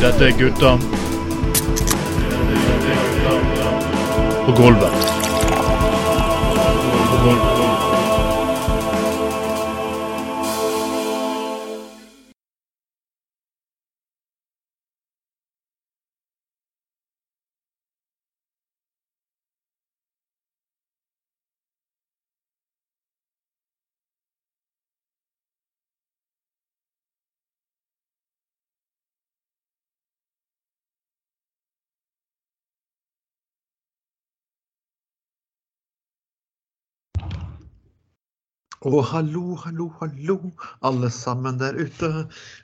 Dette er gutta. På gulvet. Og hallo, hallo, hallo, alle sammen der ute.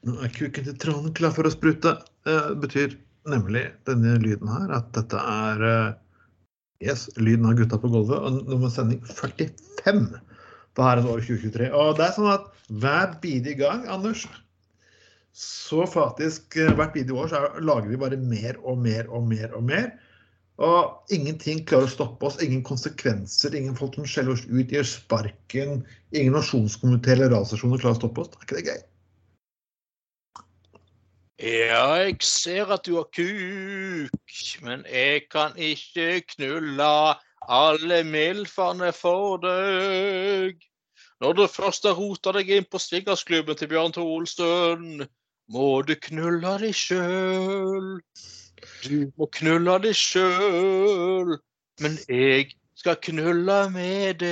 Nå er kuken til Trond klar for å sprute. Det betyr nemlig denne lyden her at dette er eh, yes, lyden av gutta på gulvet. Og nummer sending 45 på herrens år 2023. Og det er sånn at hver bidige gang, Anders, så faktisk eh, hvert bidige år så er- lager vi bare mer og mer og mer og mer. Og ingenting klarer å stoppe oss. Ingen konsekvenser. Ingen folk som skjeller oss ut, gir sparken. Ingen nasjonskomité eller radiostasjoner klarer å stoppe oss. Er ikke det gøy? Ja, jeg ser at du har kuk, men jeg kan ikke knulla alle milfene for deg. Når du først har rota deg inn på swingersklubben til Bjørn Tore Olsen, må du knulla deg sjøl. Du må knulla deg sjøl, men jeg skal knulla med deg.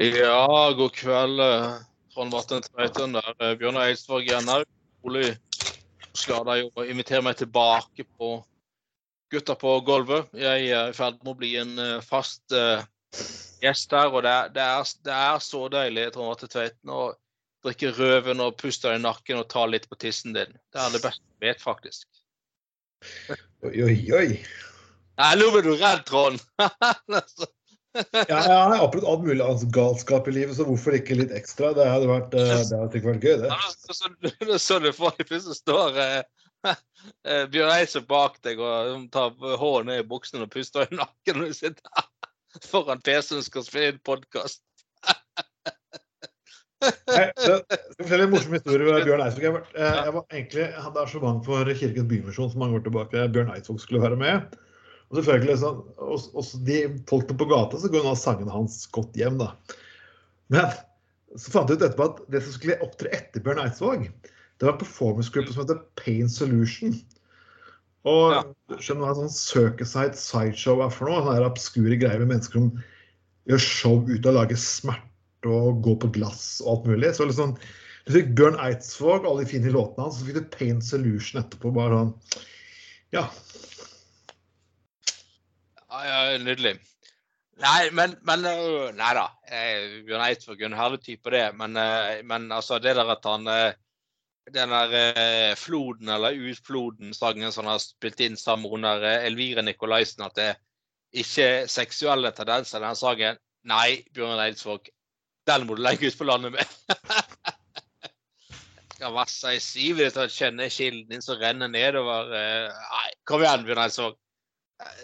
Ja, god kveld, eh, Trond Vatn Tveiten der. Eh, Bjørnar Eidsvåg igjen her. Rolig. Skal deg jo invitere meg tilbake på Gutta på gulvet. Jeg er i ferd med å bli en eh, fast eh, gjest og det det er, det er så deilig Trond Vatn Tveiten, å drikke røven og puste i nakken og ta litt på tissen din. Det er det beste jeg vet, faktisk. Oi, oi, oi. Nei, nå ble du redd, Trond! Ja, jeg har opplevd all mulig annen galskap i livet, så hvorfor ikke litt ekstra? Det hadde vært, eh, det hadde vært gøy, det. Ja, så- så- du får det plutselig står eh, eh, Bjørn Eidsvåg bak deg og tar hånden ned i buksene og puster i nakken når du sitter foran PC-en skal spille inn podkast. Det er jeg fortelle en morsom historie ved Bjørn Eidsvåg. Jeg, eh, jeg var egentlig, hadde arrangement for Kirkens Bymisjon som mange år tilbake. Bjørn Eidsvåg skulle være med. Og selvfølgelig så, også, også de folkene på gata så går nå sangene hans godt hjem, da. Men så fant jeg ut etterpå at det som skulle opptre etter Bjørn Eidsvåg, det var en performance-gruppe som heter Pain Solution. Og Ja. skjønner du hva sånn Circusite sideshow er for noe? Sånne obskure greier med mennesker som gjør show ut av å lage smerte og gå på glass og alt mulig. Så liksom, du fikk Bjørn Eidsvåg, alle de fine låtene hans, så fikk du Pain Solution etterpå. bare sånn, ja, Ja, ja, nydelig. Nei, men, men Nei da. eh, Bjørn Eidsvåg er en herlig type, det. Men, eh, men altså, det der at han eh, Den der eh, Floden, eller Utfloden-sangen som han har spilt inn sammen med hun der eh, Elvire Nikolaisen, at det er ikke seksuelle tendenser i den sangen. Nei, Bjørn Eidsvåg, den må du legge ut på landet med. Skal vasse i sivet ditt og kjenne kilden din som renner nedover. eh, Nei, kom igjen, Bjørn Eidsvåg.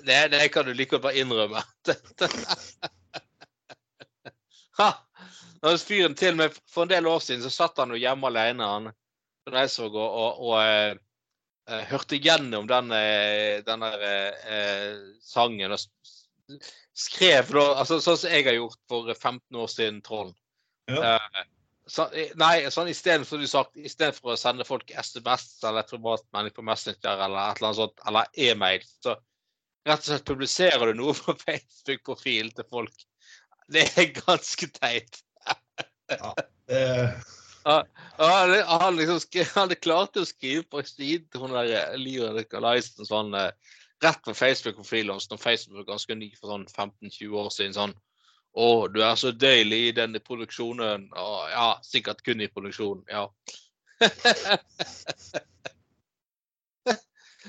Det, det kan du like godt bare innrømme. ha! Når fyren til meg For en del år siden så satt han jo hjemme alene han, Bjørn så og, og, og eh, eh, hørte gjennom den, eh, den der eh, sangen og skrev da altså Sånn som jeg har gjort for 15 år siden, Trond. Ja. Eh, så, nei, sånn istedenfor for å sende folk SMS eller privatmelding på Messenger eller et eller annet sånt, eller e-mail, så rett og slett publiserer du noe på Facebook-profilen til folk. Det er ganske teit. ja, Og han, han, liksom skrev, han klarte å skrive på siden til hun der Lyra Nikolaisen sånn eh, rett på Facebook-profilen hans når Facebook var ganske ny for sånn 15-20 år siden. sånn Å, du er så deilig i denne produksjonen. Å, ja, sikkert kun i produksjonen. Ja.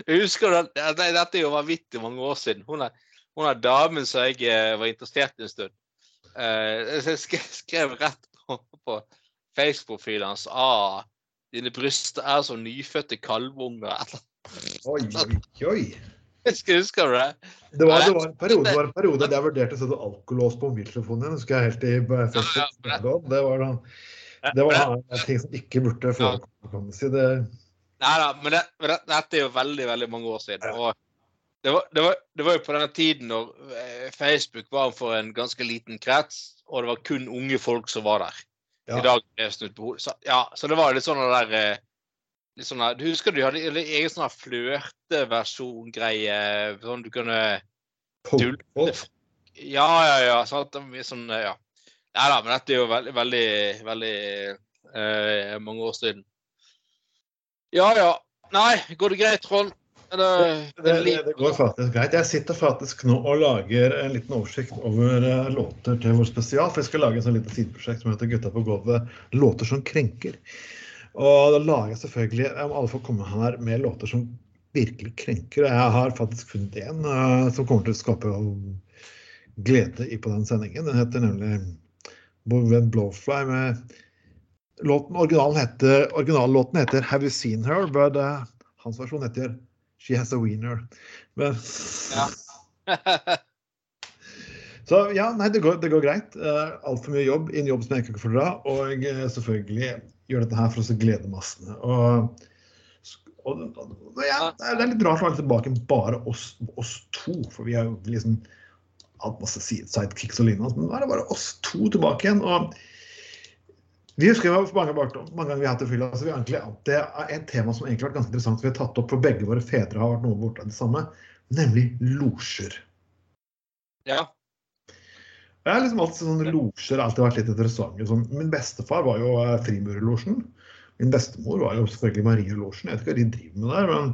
Jeg husker det, det- Dette er jo vanvittig mange år siden. Hun er, hun er damen som jeg eh, var interessert i en stund. Eh, så jeg skrev, skrev rett på, på Facebook-profilen hans ah, dine bryster er som nyfødte kalvunger. oi, oi, oi. Husker, husker du det? Det var, det var en periode, det var en periode der jeg vurderte å sette alkolås på mobiltelefonen din. Husker jeg helt i første Ja, ja, Det var, da- det var en ting som ikke burde forekomme. si. Det, Nei da, men, det, men det, dette er jo veldig veldig mange år siden. Og det var, det, var, det var jo på denne tiden når eh, Facebook var for en ganske liten krets, og det var kun unge folk som var der. Ja. I dag ble snudd på hodet. Så, ja, så det var litt sånn der eh, litt sånn der, Du husker du hadde en egen sånn flørteversjon-greie? Sånn du kunne Poke. Ja, ja, ja. Sant? Sånn, ja. Nei da, men dette er jo veldig, veldig, veldig eh, mange år siden. Ja ja. Nei, går det greit, Trond? Det, Det, det, det går faktisk greit. Jeg sitter faktisk nå og lager en liten oversikt over eh, låter til vår spesial. For jeg skal lage et sånn lite sideprosjekt som heter 'Gutta på gulvet låter som krenker'. Og da lager jeg selvfølgelig Jeg må alle få komme her med låter som virkelig krenker. Og jeg har faktisk funnet en uh, som kommer til å skape glede i på den sendingen. Den heter nemlig Boven Blowfly med Låten, originalen heter, originallåten heter 'Have You Seen Her', but uh, hans versjon heter 'She Has A Wiener'. Men, Ja. så ja, nei, det går, det går greit. Uh, Altfor mye jobb i en jobb som jeg ikke får dra. Og uh, selvfølgelig gjør dette her for å glede massene. Og, og, og ja, det er litt rart å være tilbake bare oss, oss to, for vi har jo liksom hatt masse sidekicks og lignende. Men nå er det bare oss to tilbake igjen. og vi husker jo mange, mange ganger vi har hatt det fylla. Altså, vi har egentlig, det er et tema som egentlig har vært ganske interessant. Vi har tatt opp, for begge våre fedre har vært noe borte av det samme, nemlig losjer. ja. Jeg har liksom alltid sånn losjer alltid vært litt interessante. Sånn, min bestefar var jo eh, Frimurerlosjen. Min bestemor var jo selvfølgelig Marielosjen. Jeg vet ikke hva de driver med der, men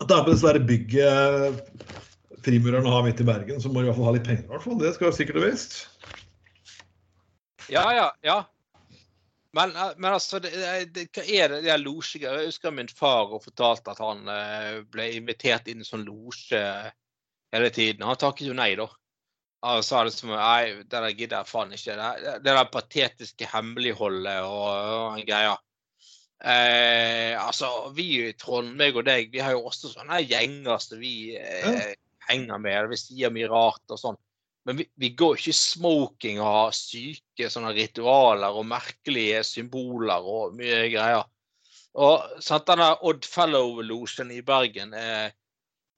at det er på det svære bygget frimurerne har midt i Bergen, så må de i hvert fall ha litt penger. i hvert fall. Det skal jeg sikkert og visst. Ja, ja, ja. Men, eh, men altså, det, det, hva er det der losjegreiene? Jeg husker min far og fortalte at han eh, ble invitert inn i sånn losje hele tiden. Han takket jo nei, da. Han sa det som Nei, det der gidder jeg faen ikke. Det, det der patetiske hemmeligholdet og, og en greie. Eh, altså, vi i Trond, meg og deg, vi har jo også sånne gjenger som vi eh, henger med. Vi sier mye rart og sånn. Men vi, vi går ikke i smoking og har syke sånne ritualer og merkelige symboler og mye greier. Og sant, denne Oddfellow-losjen i Bergen eh,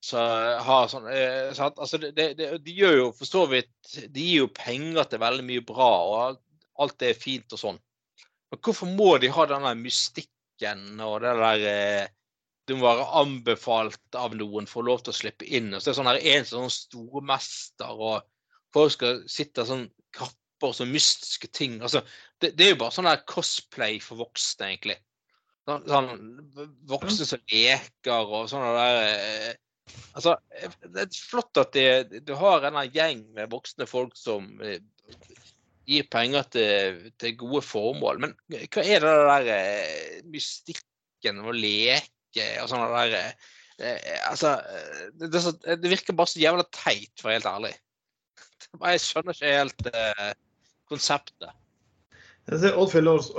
så har sånn eh, sant, altså det, det, det, De gjør jo for så vidt De gir jo penger til veldig mye bra, og alt, alt er fint og sånn. Men hvorfor må de ha denne mystikken og det der eh, Du må være anbefalt av noen for å lov til å slippe inn. Og så er det sånn her en sånn stormester, og folk skal sitte sånn kapper og så mystiske ting. Altså, det, det er jo bare sånn der cosplay for voksne, egentlig. Sånn, sånn voksne som leker og sånn der eh, Altså, det er flott at du har en gjeng med voksne folk som eh, gir penger til, til gode formål. Men hva er det der eh, mystikken og leke og sånn der eh, Altså, det, det, det virker bare så jævla teit, for å være helt ærlig. Jeg skjønner ikke helt eh, konseptet. Odd Fellows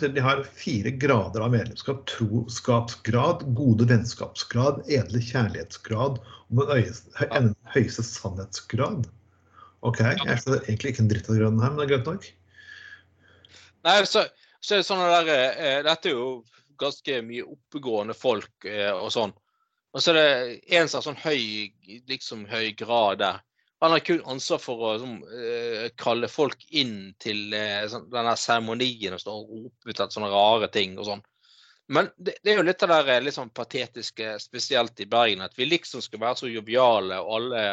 de har fire grader av medlemskap. Troskapsgrad, gode vennskapsgrad, edle kjærlighetsgrad og den øyeste- høyeste sannhetsgrad. OK, jeg skjønner egentlig ikke en dritt av grønnen her, men det er greit nok. Nei, så, så er det sånn der, eh, Dette er jo ganske mye oppegående folk eh, og sånn. Og så er det en som har sånn høy, liksom høy grad der. Han har kun ansvar for å som, uh, kalle folk inn til uh, sånn, denne seremonien og stå og rope ut etter sånne rare ting og sånn. Men det, det er jo litt av det der, sånn patetiske, spesielt i Bergen, at vi liksom skal være så joviale og alle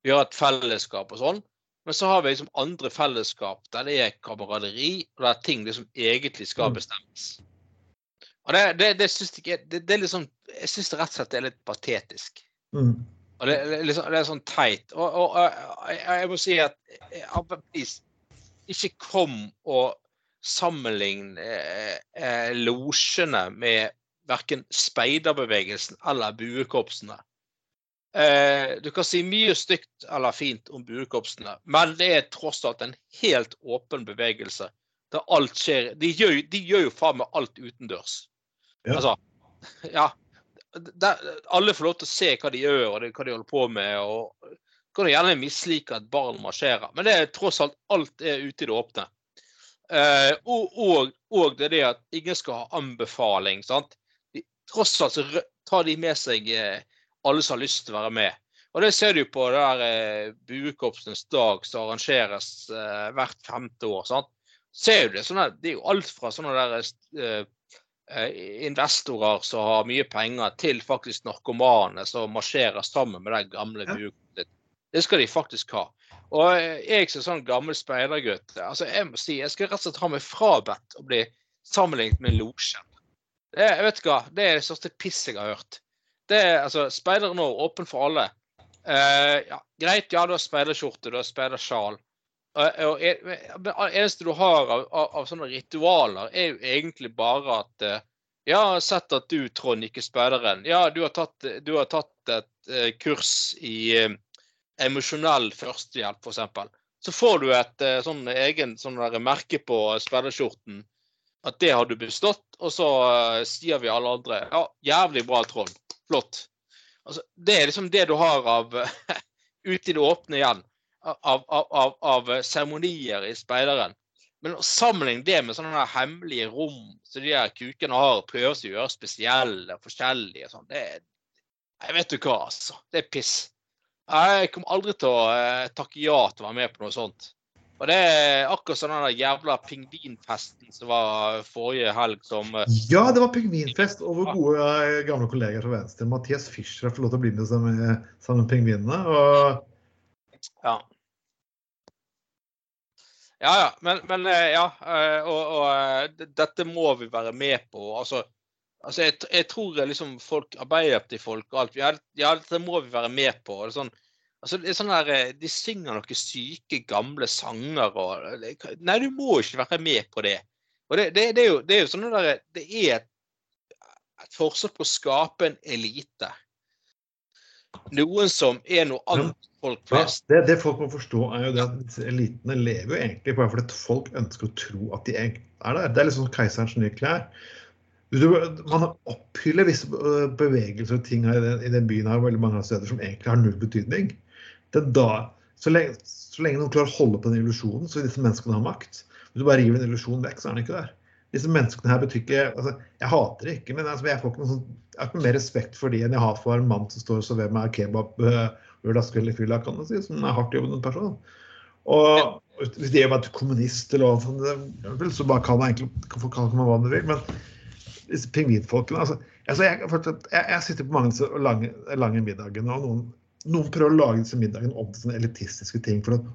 Vi har et fellesskap og sånn. Men så har vi liksom andre fellesskap der det er kameraderi, og der ting liksom egentlig skal Mm. bestemmes. Og det, det, det syns jeg det, det sånn, Jeg syns rett og slett er litt patetisk. Mm. Og det, er liksom, det er sånn teit. Og, og, og jeg, jeg må si at eh, ikke kom og sammenlign eh, eh, losjene med verken speiderbevegelsen eller buekorpsene. Eh, du kan si mye stygt eller fint om buekorpsene, men det er tross alt en helt åpen bevegelse. Der alt skjer De gjør, de gjør jo faen meg alt utendørs. Ja. Altså, ja. Der, Alle får lov til å se hva de gjør og det- hva de holder på med. og Kan du gjerne mislike at barn marsjerer, men det er tross alt alt er ute i det åpne. Eh, og, og, og det er det at ingen skal ha anbefaling. sant? De, tross alt så tar de med seg eh, alle som har lyst til å være med. Og det ser du på det der eh, Buekorpsenes dag som arrangeres eh, hvert femte år. sant? Ser du det, sånne, det er jo alt fra sånne der eh, investorer som har mye penger, til faktisk narkomane som marsjerer sammen med den gamle buekorpset. Det skal de faktisk ha. Og eh, jeg som sånn gammel speidergutt, altså jeg må si, jeg skal rett og slett ha meg frabedt å bli sammenlignet med en losjen. Det, jeg vet hva, det er det største piss jeg har hørt. Det er, altså, Speider nå, åpen for alle. Eh, ja, greit, ja, du har speiderskjorte, du har speidersjal. Og, det eneste du har av, av, av sånne ritualer, er jo egentlig bare at eh, Ja, jeg har sett at du, Trond, ikke speideren. Ja, du har tatt, du har tatt et eh, kurs i eh, emosjonell førstehjelp, f.eks. Så får du et eh, sånn egen sånn der merke på speiderskjorten. At det har du bestått, og så eh, sier vi alle andre ja, jævlig bra, Trond. Flott. Altså, det er liksom det du har av ute i det åpne igjen. Av, av, av, av seremonier i speideren. Men å sammenligne det med sånne hemmelige rom som de her kukene har, prøves å gjøre spesielle forskjellige sånn, det er Jeg vet du hva, altså. Det er piss. Jeg kommer aldri til å eh, takke ja til å være med på noe sånt. Og det er akkurat sånn den jævla pingvinfesten som var forrige helg, som eh, Ja, det var pingvinfest, og vår gode eh, gamle kollegaer fra Venstre, Mathias Fischer, har fått lov til å bli med, sammen med pingvinene. Og Ja. Ja, ja. Men, men eh, ja. eh, Og, og eh, dette må vi være med på. Altså, altså jeg, jeg tror liksom folk, Arbeiderpartifolk og alt ja, dette må vi være med på. Det er sånn, altså, det er sånn der, De synger noen syke, gamle sanger og Nei, du må ikke være med på det. Og det, det, det er jo, det er jo sånn der, det er et, et forsøk på å skape en elite. Noen som er noe annet folk ja, det, det folk må forstå, er jo det at disse elitene lever jo egentlig bare fordi folk ønsker å tro at de er der. Det er sånn keiserens nye klær. Man opphyller visse øh, bevegelser og ting her i den, byen her, veldig mange steder som egentlig har null betydning. Det da, så, lenge, så lenge noen klarer å holde på den illusjonen, så vil disse menneskene ha makt. Hvis du bare river en illusjon vekk, så er den ikke der. Disse menneskene her betyr ikke altså, Jeg hater det ikke, men altså, jeg får ikke noe sånn, jeg har ikke mer respekt for dem enn jeg har for en mann som står og serverer meg kebab øh, lørdagskveld i fylla, kan man si, som er hardt jobbende person. Og hvis det meg til kommunist eller hva sånn, så bare kan man egentlig folk kalle meg hva man vil. Men disse pingvinfolkene altså, altså jeg, jeg, jeg sitter på mange lange, lange middager, og noen, noen prøver å lage disse middagene om til sånne elitistiske ting. for at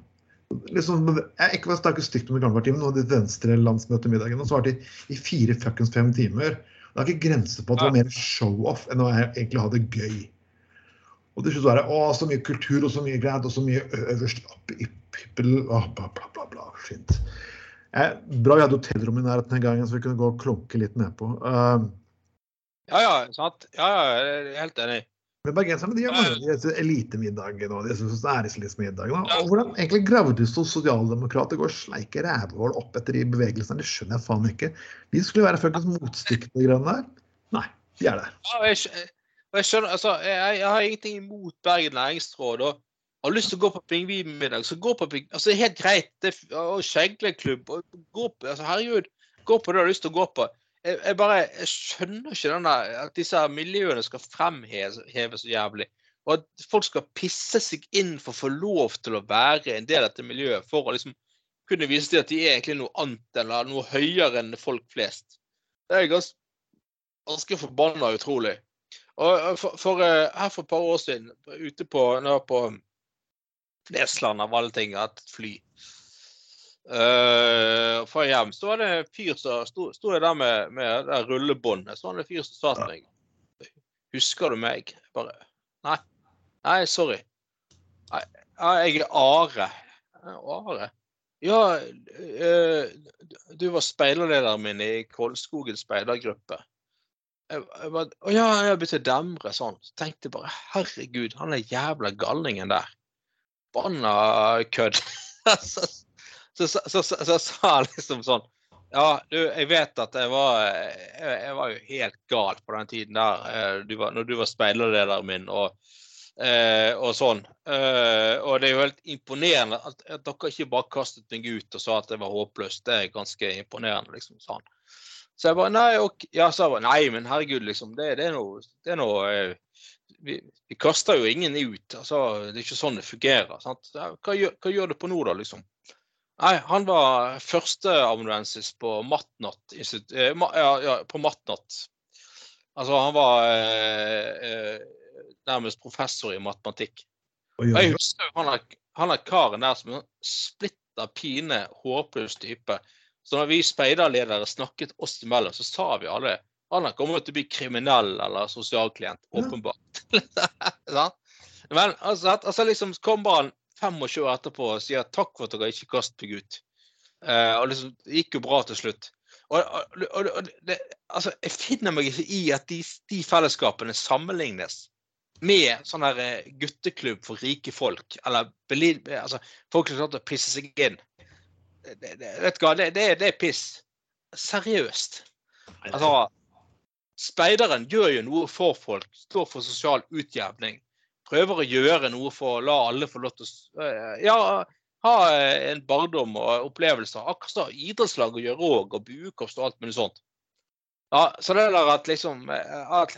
Liksom, jeg ikke snakke stygt om det gamle partiet, men nå de venstre landsmøtemiddagen, og så var i fire fuckings fem timer. Det er ikke grenser på at det var mer show-off enn å egentlig ha det gøy. Og til slutt var det å, så mye kultur og så mye greit og så mye øverst oppe i pippel å, bla, bla, bla, bla. Fint. Eh, bra vi hadde hotellrom i nærheten den gangen, så vi kunne gå og klunke litt nedpå. Uh, Ja, ja, sant. Ja, ja, jeg er helt enig. Men bergenserne de har mange disse elitemiddagene og nå. Og hvordan egentlig Graudus og sosialdemokrater går sleike rævhål opp etter de bevegelsene, det skjønner jeg faen ikke. De skulle være fuckings motstykke til de greiene der. Nei, de er der. Ja, jeg, jeg skjønner, altså, jeg, jeg har ingenting imot Bergen næringsråd. og har lyst til å gå på pingvinmiddag, så gå på ping... Altså, det er helt greit. Det, er- og skjegleklubb. og Gå på, altså, herregud, gå på det du har lyst til å gå på. Jeg, jeg bare jeg skjønner ikke denne, at disse miljøene skal fremheves så jævlig. Og at folk skal pisse seg inn for å få lov til å være en del av dette miljøet. For å liksom kunne vise til at de er egentlig noe annet eller noe høyere enn folk flest. Det er ganske, ganske forbanna utrolig. Og for, for, eh, her for et par år siden, ute på, på Flesland av alle ting, et fly uh, Fra hjem, så var det en fyr som sto, sto jeg der med, med det rullebåndet. Så var det en fyr som sa til meg Husker du meg? Bare Nei. Nei, sorry. Nei, jeg er Are. Are? Ja, uh, du var speiderlederen min i Kolskogen speidergruppe. Jeg, å ja, jeg begynte å demre sånn. Så tenkte jeg bare herregud, han er jævla gallingen der. Banna kødd. så, så, så, så, sa han liksom sånn ja, du, jeg vet at jeg var, jeg, jeg var jo helt gal på den tiden der, eh, du var, når du var speiderlederen min og, eh, og sånn. Eh, og det er jo helt imponerende at, at dere ikke bare kastet meg ut og sa at jeg var håpløst. Det er ganske imponerende, liksom, sa han. Så jeg bare nei, ok, ja, så jeg bare, nei, men herregud, liksom. Det, det er noe, det er noe vi, vi kaster jo ingen ut. altså Det er ikke sånn det fungerer. sant? Hva gjør, hva gjør du på nå, da, liksom? Nei, han var førsteamanuensis på Matnat. institut- eh, ma- Ja, ja, på Matnat. Altså, han var eh, eh, nærmest professor i matematikk. Og jeg husker han er, han er karen der som en splitter pine, håpløs type. Så når vi speiderledere snakket oss imellom, så sa vi alle han har kommet til å bli kriminell eller sosialklient, åpenbart. Ja. Men altså, altså liksom kommer han 25 år etterpå og sier takk for at dere ikke kastet meg ut. Eh, og liksom, det gikk jo bra til slutt. Og, og, og, og det, altså, jeg finner meg ikke i at de, de fellesskapene sammenlignes med sånn her eh, gutteklubb for rike folk, eller altså, folk som klarte å pisse seg inn. Det, vet du hva, det, det er piss. Seriøst. Altså, speideren gjør jo noe for folk, står for sosial utjevning. Prøver å gjøre noe for å la alle få lov til å eh, ja, ha eh, en barndom og opplevelser. Akkurat som idrettslag og gjøre òg, og buekorps og alt mulig sånt. Ja, så det der at liksom eh, at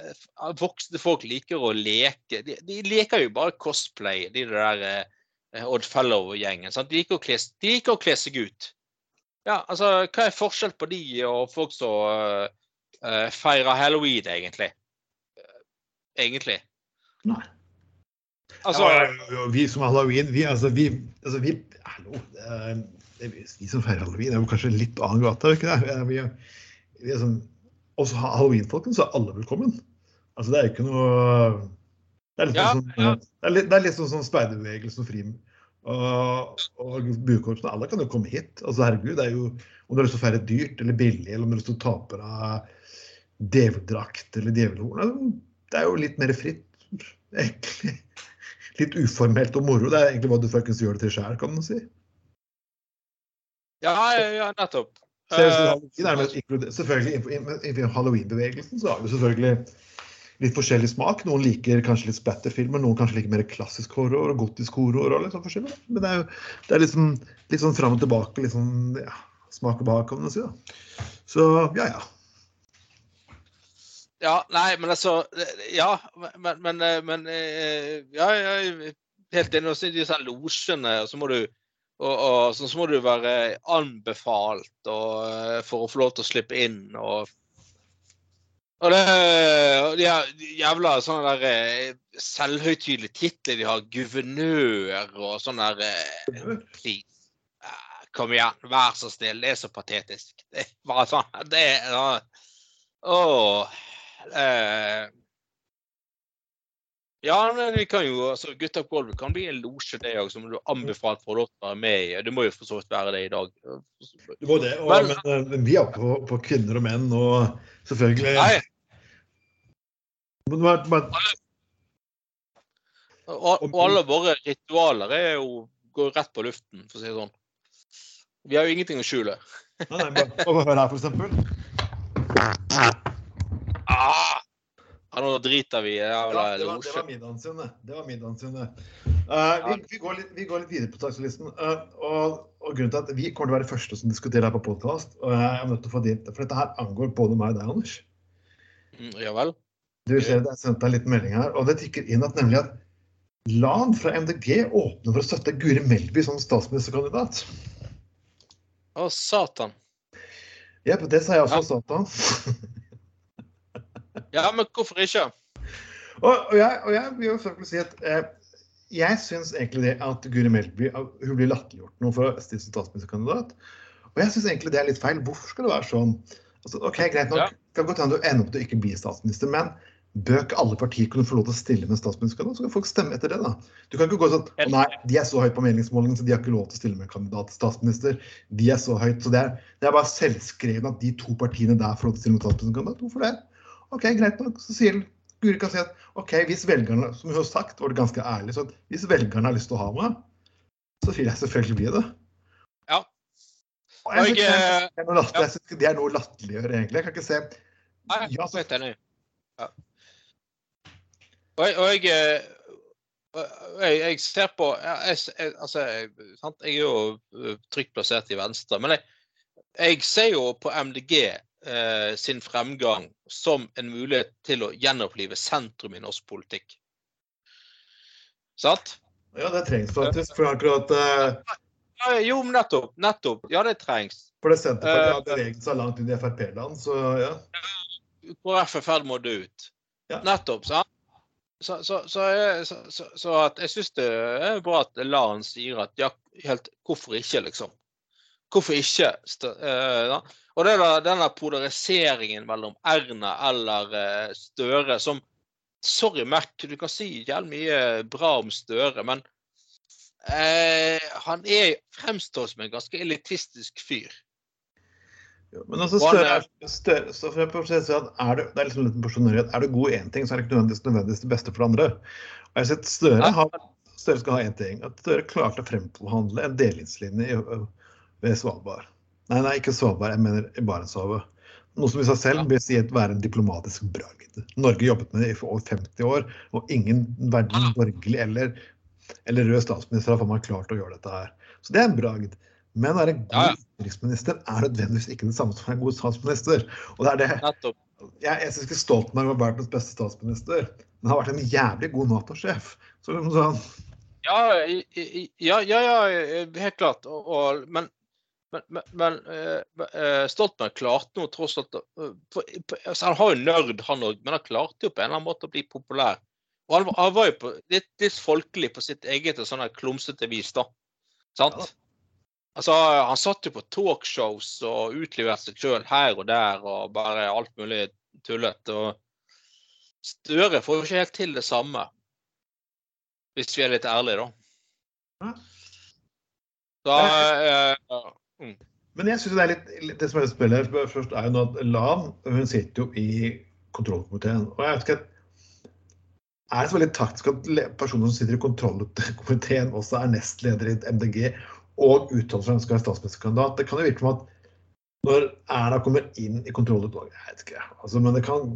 voksne folk liker å leke De, de leker jo bare cosplay, de der eh, Odd Fellow-gjengen. å de liker å kle seg ut. Ja, altså, hva er forskjell på de og folk som uh, uh, feirer halloween, egentlig? Uh, Egentlig. Nei. Altså, ja, vi som har halloween, vi, altså, vi, altså, vi Hallo. det er vi- som feirer halloween, er jo kanskje litt annen gate. det Ikke det? Vi, vi er sånn, også ha- halloween-folkene, så er alle velkommen. Altså, det er jo ikke noe Det er litt, Ja, sånn, ja. det er litt, det er litt sånn, sånn speiderbevegelsen og frim. Og, og buekorpsene, alle kan jo komme hit. Altså, herregud, det er jo Om du har lyst til å feire dyrt eller billig, eller om du har lyst til å ta på deg djeveldrakt eller djevelhorn. Det er jo litt mer fritt, egentlig. Litt uformelt og moro. Det er egentlig hva du faktisk gjør det til sjæl, kan man si. ja, ja, ja, nettopp. Eh, selvfølgelig i innenfor halloween-bevegelsen så har vi selvfølgelig litt forskjellig smak. Noen liker kanskje litt splatterfilmer, noen kanskje liker mer klassisk horror og gotisk horror. og litt sånn forskjellig. Men det er jo det er liksom, litt sånn fram og tilbake. litt sånn, ja, Smak og behag, kan man si. da. Så ja, ja. Ja, nei, men altså Ja, men, men, eh, men Ja, Ja, jeg er helt enig. Også i disse losjene, og så må du og, og så, så må du være anbefalt og, eh, for å få lov til å slippe inn. Og, og det de her jævla sånne der eh, selvhøytidelige titler de har. Guvernør og sånn der eh, Please. Eh, Kom igjen, vær så snill. Det er så patetisk. Det er bare sånn Det er Åh. Eh, ja, men vi kan jo, altså Gutta på gulvet kan bli en losje, det òg, som du anbefalt for å være med i. Det må jo for så vidt være det i dag. Det var det. Og, Men- men, eh, men vi er på, på kvinner og menn, og selvfølgelig Nei, Men men, og, og alle våre ritualer er jo, går rett på luften, for å si det sånn. Vi har jo ingenting å skjule. Nei, nei, bare, bare hør her, for eksempel. Ah! Ja, nå driter vi i det Ja, det var, det var middagen sin, det. Det var middagen sin, det. Uh, vi, vi, går litt, vi går litt videre på takslisten. Uh, og, og grunnen til at vi kommer til å være første som diskuterer her på podkast, og jeg er nødt til å få dit, for dette her angår både meg og deg, Anders. Mm, Ja vel? Du ser det er sendt deg en liten melding her, og det tikker inn at nemlig at LAN fra MDG åpner for å støtte Guri Melby som statsministerkandidat. Å, satan. Jepp, det sa jeg også, Satan. Ja, men hvorfor ikke? Og, og, jeg, og jeg vil jo selvfølgelig si at eh, jeg syns egentlig det at Guri Melby hun blir latterliggjort nå for å stille som statsministerkandidat. Og jeg syns egentlig det er litt feil. Hvorfor skal det være sånn? Altså, ok, Greit nok, Ja. kan godt hende du ender opp til å ikke bli statsminister, men bør ikke alle partier kunne få lov til å stille med statsministerkandidat? Så kan folk stemme etter det, da. Du kan ikke gå sånn Å nei, de er så høyt på meningsmålingene, så de har ikke lov til å stille med kandidat til statsminister. De er så høyt, så det er, det er bare selvskrevet at de to partiene der får lov til å stille med statsministerkandidat. Hvorfor det? OK, greit nok. Så sier Guri kan si at OK, hvis velgerne, som hun har sagt, var det ganske ærlig, så hvis velgerne har lyst til å ha meg, så vil jeg selvfølgelig bli det. Ja. Og jeg synes jeg, det er noe latterlig. jeg synes det er noe latterliggjøre, egentlig. Jeg kan ikke se Nei, Ja, så- helt enig. Ja. Og jeg, og jeg, eh, og jeg, jeg ser på ja, jeg, jeg, Altså, jeg, jeg er jo eh, trygt plassert i Venstre, men jeg, jeg ser jo på MDG eh, sin fremgang som en mulighet til å gjenopplive sentrum i norsk politikk. Sant? Ja, det trengs faktisk. For akkurat eh, jo, men nettopp. Nettopp. Ja, det trengs. For det Senterpartiet har Eh, beveget seg langt inn i Frp-land, så ja. KrF er i ferd med å dø ut. Ja. Nettopp. sant? Så, så, så, jeg- så, jeg syns det er bra at Laren sier at ja, helt hvorfor ikke, liksom. Hvorfor ikke? Eh. Og det er da denne polariseringen mellom Erna eller eh, Støre som Sorry, Mac, du kan si jævlig mye bra om Støre, men eh, han er, fremstår som en ganske elitistisk fyr. Ja, Men altså, jeg å si at er det, det er liksom litt personlighet. er du god i én ting, så er det ikke nødvendigvis, nødvendigvis det beste for det andre. Og jeg har sett Støre. Støre skal ha én ting. At Støre klarte å fremforhandle en delingslinje i- ved Svalbard. Nei, nei, ikke Svalbard, jeg mener i Barentshavet. Noe som i seg selv vil si være en diplomatisk bragd. Norge jobbet med det i over 50 år, og ingen verden borgerlig eller, eller rød statsminister har for meg klart å gjøre dette her. Så det er en bragd. Men å være god utenriksminister er nødvendigvis ikke det samme som å være god statsminister. Og det er det. Nettopp. Jeg, jeg syns ikke Stoltenberg var verdens beste statsminister, men han har vært en jævlig god Nato-sjef. Så, så Ja, ja, ja, ja helt klart. Og, og, men men, men, eh, Stoltenberg klarte nå tross alt uh, på, altså, Han har jo nerd, han òg, men han klarte jo på en eller annen måte å bli populær. Og han, han var jo på, litt, litt folkelig på sitt eget sånn klumsete vis, da. Sant? Ja. Altså, Han satt jo på talkshows og utleverte seg sjøl her og der og bare alt mulig tullete. Og Støre får jo ikke helt til det samme, hvis vi er litt ærlige, da. Ja. Så eh, Men jeg synes det er litt, det som er spennende først er jo at Lan hun sitter jo i kontrollkomiteen. Og jeg vet ikke Er det så veldig taktisk at personer som sitter i kontrollkomiteen også er nestleder i MDG og uttaler seg om skal være statsministerkandidat? Det kan jo virke som at når Erna kommer inn i kontrollutvalget Jeg vet ikke, altså, men det kan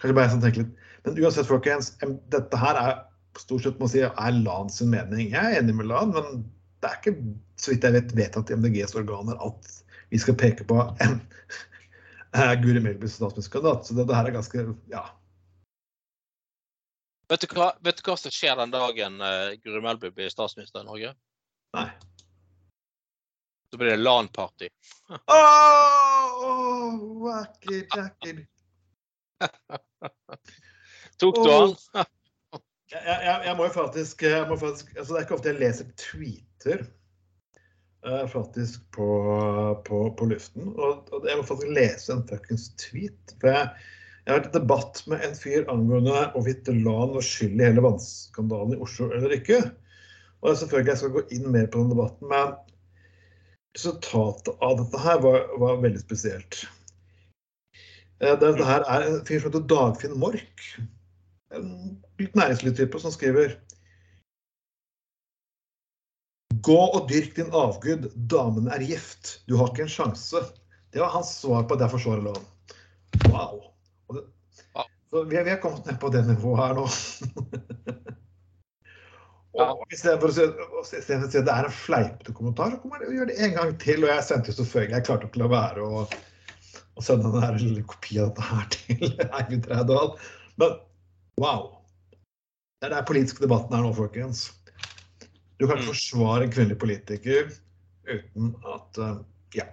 kanskje bare jeg som litt Men uansett, folkens, dette her er stort sett må si, er Lan sin mening. Jeg er enig med Lan, men det er ikke så vidt jeg vet, vedtatt i MDGs organer at vi skal peke på en eh, Guri Melby som statsministerkandidat. Så det, det her er ganske Ja. vet, du hva, vet du hva som skjer den dagen uh, Guri Melby blir statsminister i Norge? Nei. Så blir det LAN-party. Oh, wacky, wacky. Tok du han? Jeg, jeg, jeg må jo faktisk, må faktisk altså Det er ikke ofte jeg leser tweeter uh, faktisk på, på, på luften. Og, og jeg må faktisk lese en fuckings tweet. For jeg, jeg har vært i debatt med en fyr angående hvorvidt LAN var skyld i hele vannskandalen i Oslo eller ikke. Og selvfølgelig jeg skal gå inn mer på den debatten, men resultatet av dette her var, var veldig spesielt. Uh, Dette her er en fyr som heter Dagfinn Mork en litt næringslivstype som skriver Gå og dyrk din avgud, damen er gift, du har ikke en sjanse. Det var hans svar på 'derfor forsvarer LAN'. Wow. Det, så vi, vi har kommet ned på det nivået her nå. Og Istedenfor å si, å si det er en fleipete kommentar, så kommer jeg og gjør det en gang til. Og jeg sendte jo selvfølgelig Jeg klarte ikke å la være å, å sende den lille kopi av dette her til Eivind Reidal. Men wow. Det er der politiske debatten her nå, folkens. Du kan ikke Mm. forsvare en kvinnelig politiker uten at uh, Ja.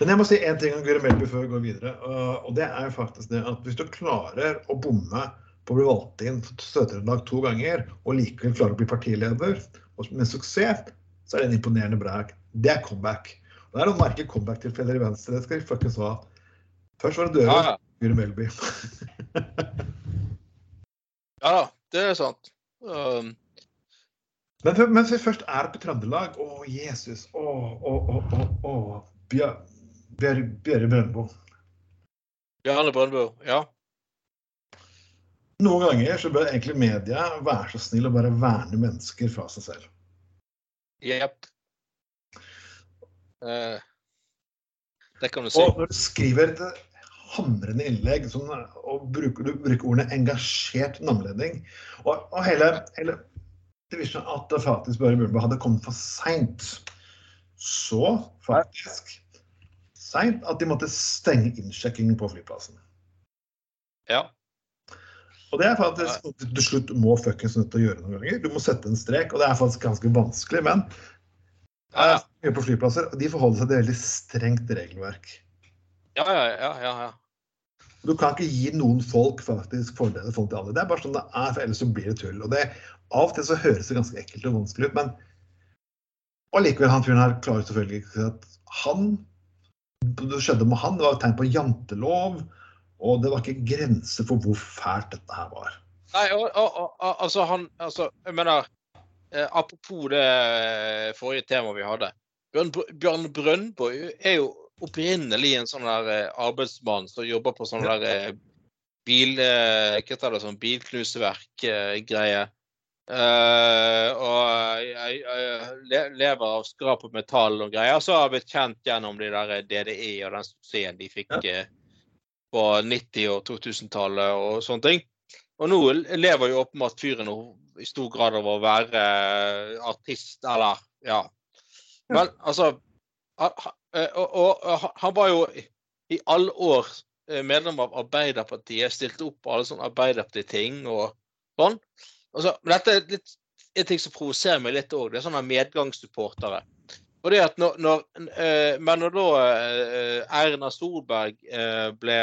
Men jeg må si én ting om Guri Melby før vi går videre. Uh, og det er faktisk det at hvis du klarer å bomme på å bli valgt inn for Sør-Trøndelag to ganger, og likevel klarer å bli partileder og med suksess, så er det en imponerende brag. Det er comeback. Og det er noen merke comeback-tilfeller i Venstre. Det skal vi fuckings ha. Først var det Ja, Dørum, ja. Guri Melby. ja det er sant. Um, Men mens vi først er på Trøndelag Å, Jesus. Å, å, å, å, å. Bjør- Bjør- Brøndbo. Bjarne Brøndbo, ja. Noen ganger så bør egentlig media være så snill å bare verne mennesker fra seg selv. Jepp. Uh, Det kan du si. Og når du skriver hamrende innlegg sånn, og bruker, du bruker ordene 'engasjert namledning. og, og hele, hele Det viser seg at faktisk Børre Bulbe hadde kommet for seint. Så faktisk seint at de måtte stenge innsjekkingen på flyplassen. Ja. Og det er faktisk noe du til slutt må fuckings nødt til å gjøre noen ganger. Du må sette en strek, og det er faktisk ganske vanskelig, men Ja, ja. på flyplasser, og de forholder seg til veldig strengt regelverk. Ja, ja, ja, ja, ja. Du kan ikke gi noen folk faktisk fordeler forhold til alle. Det er bare sånn det er, for ellers så blir det tull. Og det, Av og til så høres det ganske ekkelt og vanskelig ut, men allikevel, han fyren her klarer selvfølgelig ikke at han Det skjedde med han, det var et tegn på jantelov, og det var ikke grenser for hvor fælt dette her var. Nei, og, og, og, altså han Altså, jeg mener eh, Apropos det eh, forrige temaet vi hadde. Bjørn, Bjørn Brøndbo er jo opprinnelig en sånn der eh, arbeidsmann som jobber på sånn der eh, bil... Eh, hva heter det, sånn bilknuseverk-greie. Uh, og jeg, jeg le- lever av skrap og metall og greier. Så har jeg blitt kjent gjennom de der DDE og den suksessen de fikk ja. på 90- og 2000-tallet og sånne ting. Og nå lever jo åpenbart fyren i stor grad av å være artist, eller ja. Men altså og, og, og han var jo i alle år eh, medlem av Arbeiderpartiet, stilte opp på alle sånne Arbeiderparti-ting og sånn. Altså, men dette er litt, en ting som provoserer meg litt òg. Det er sånne medgangssupportere. Og det at når, når, eh, men når da eh, Erna Solberg eh, ble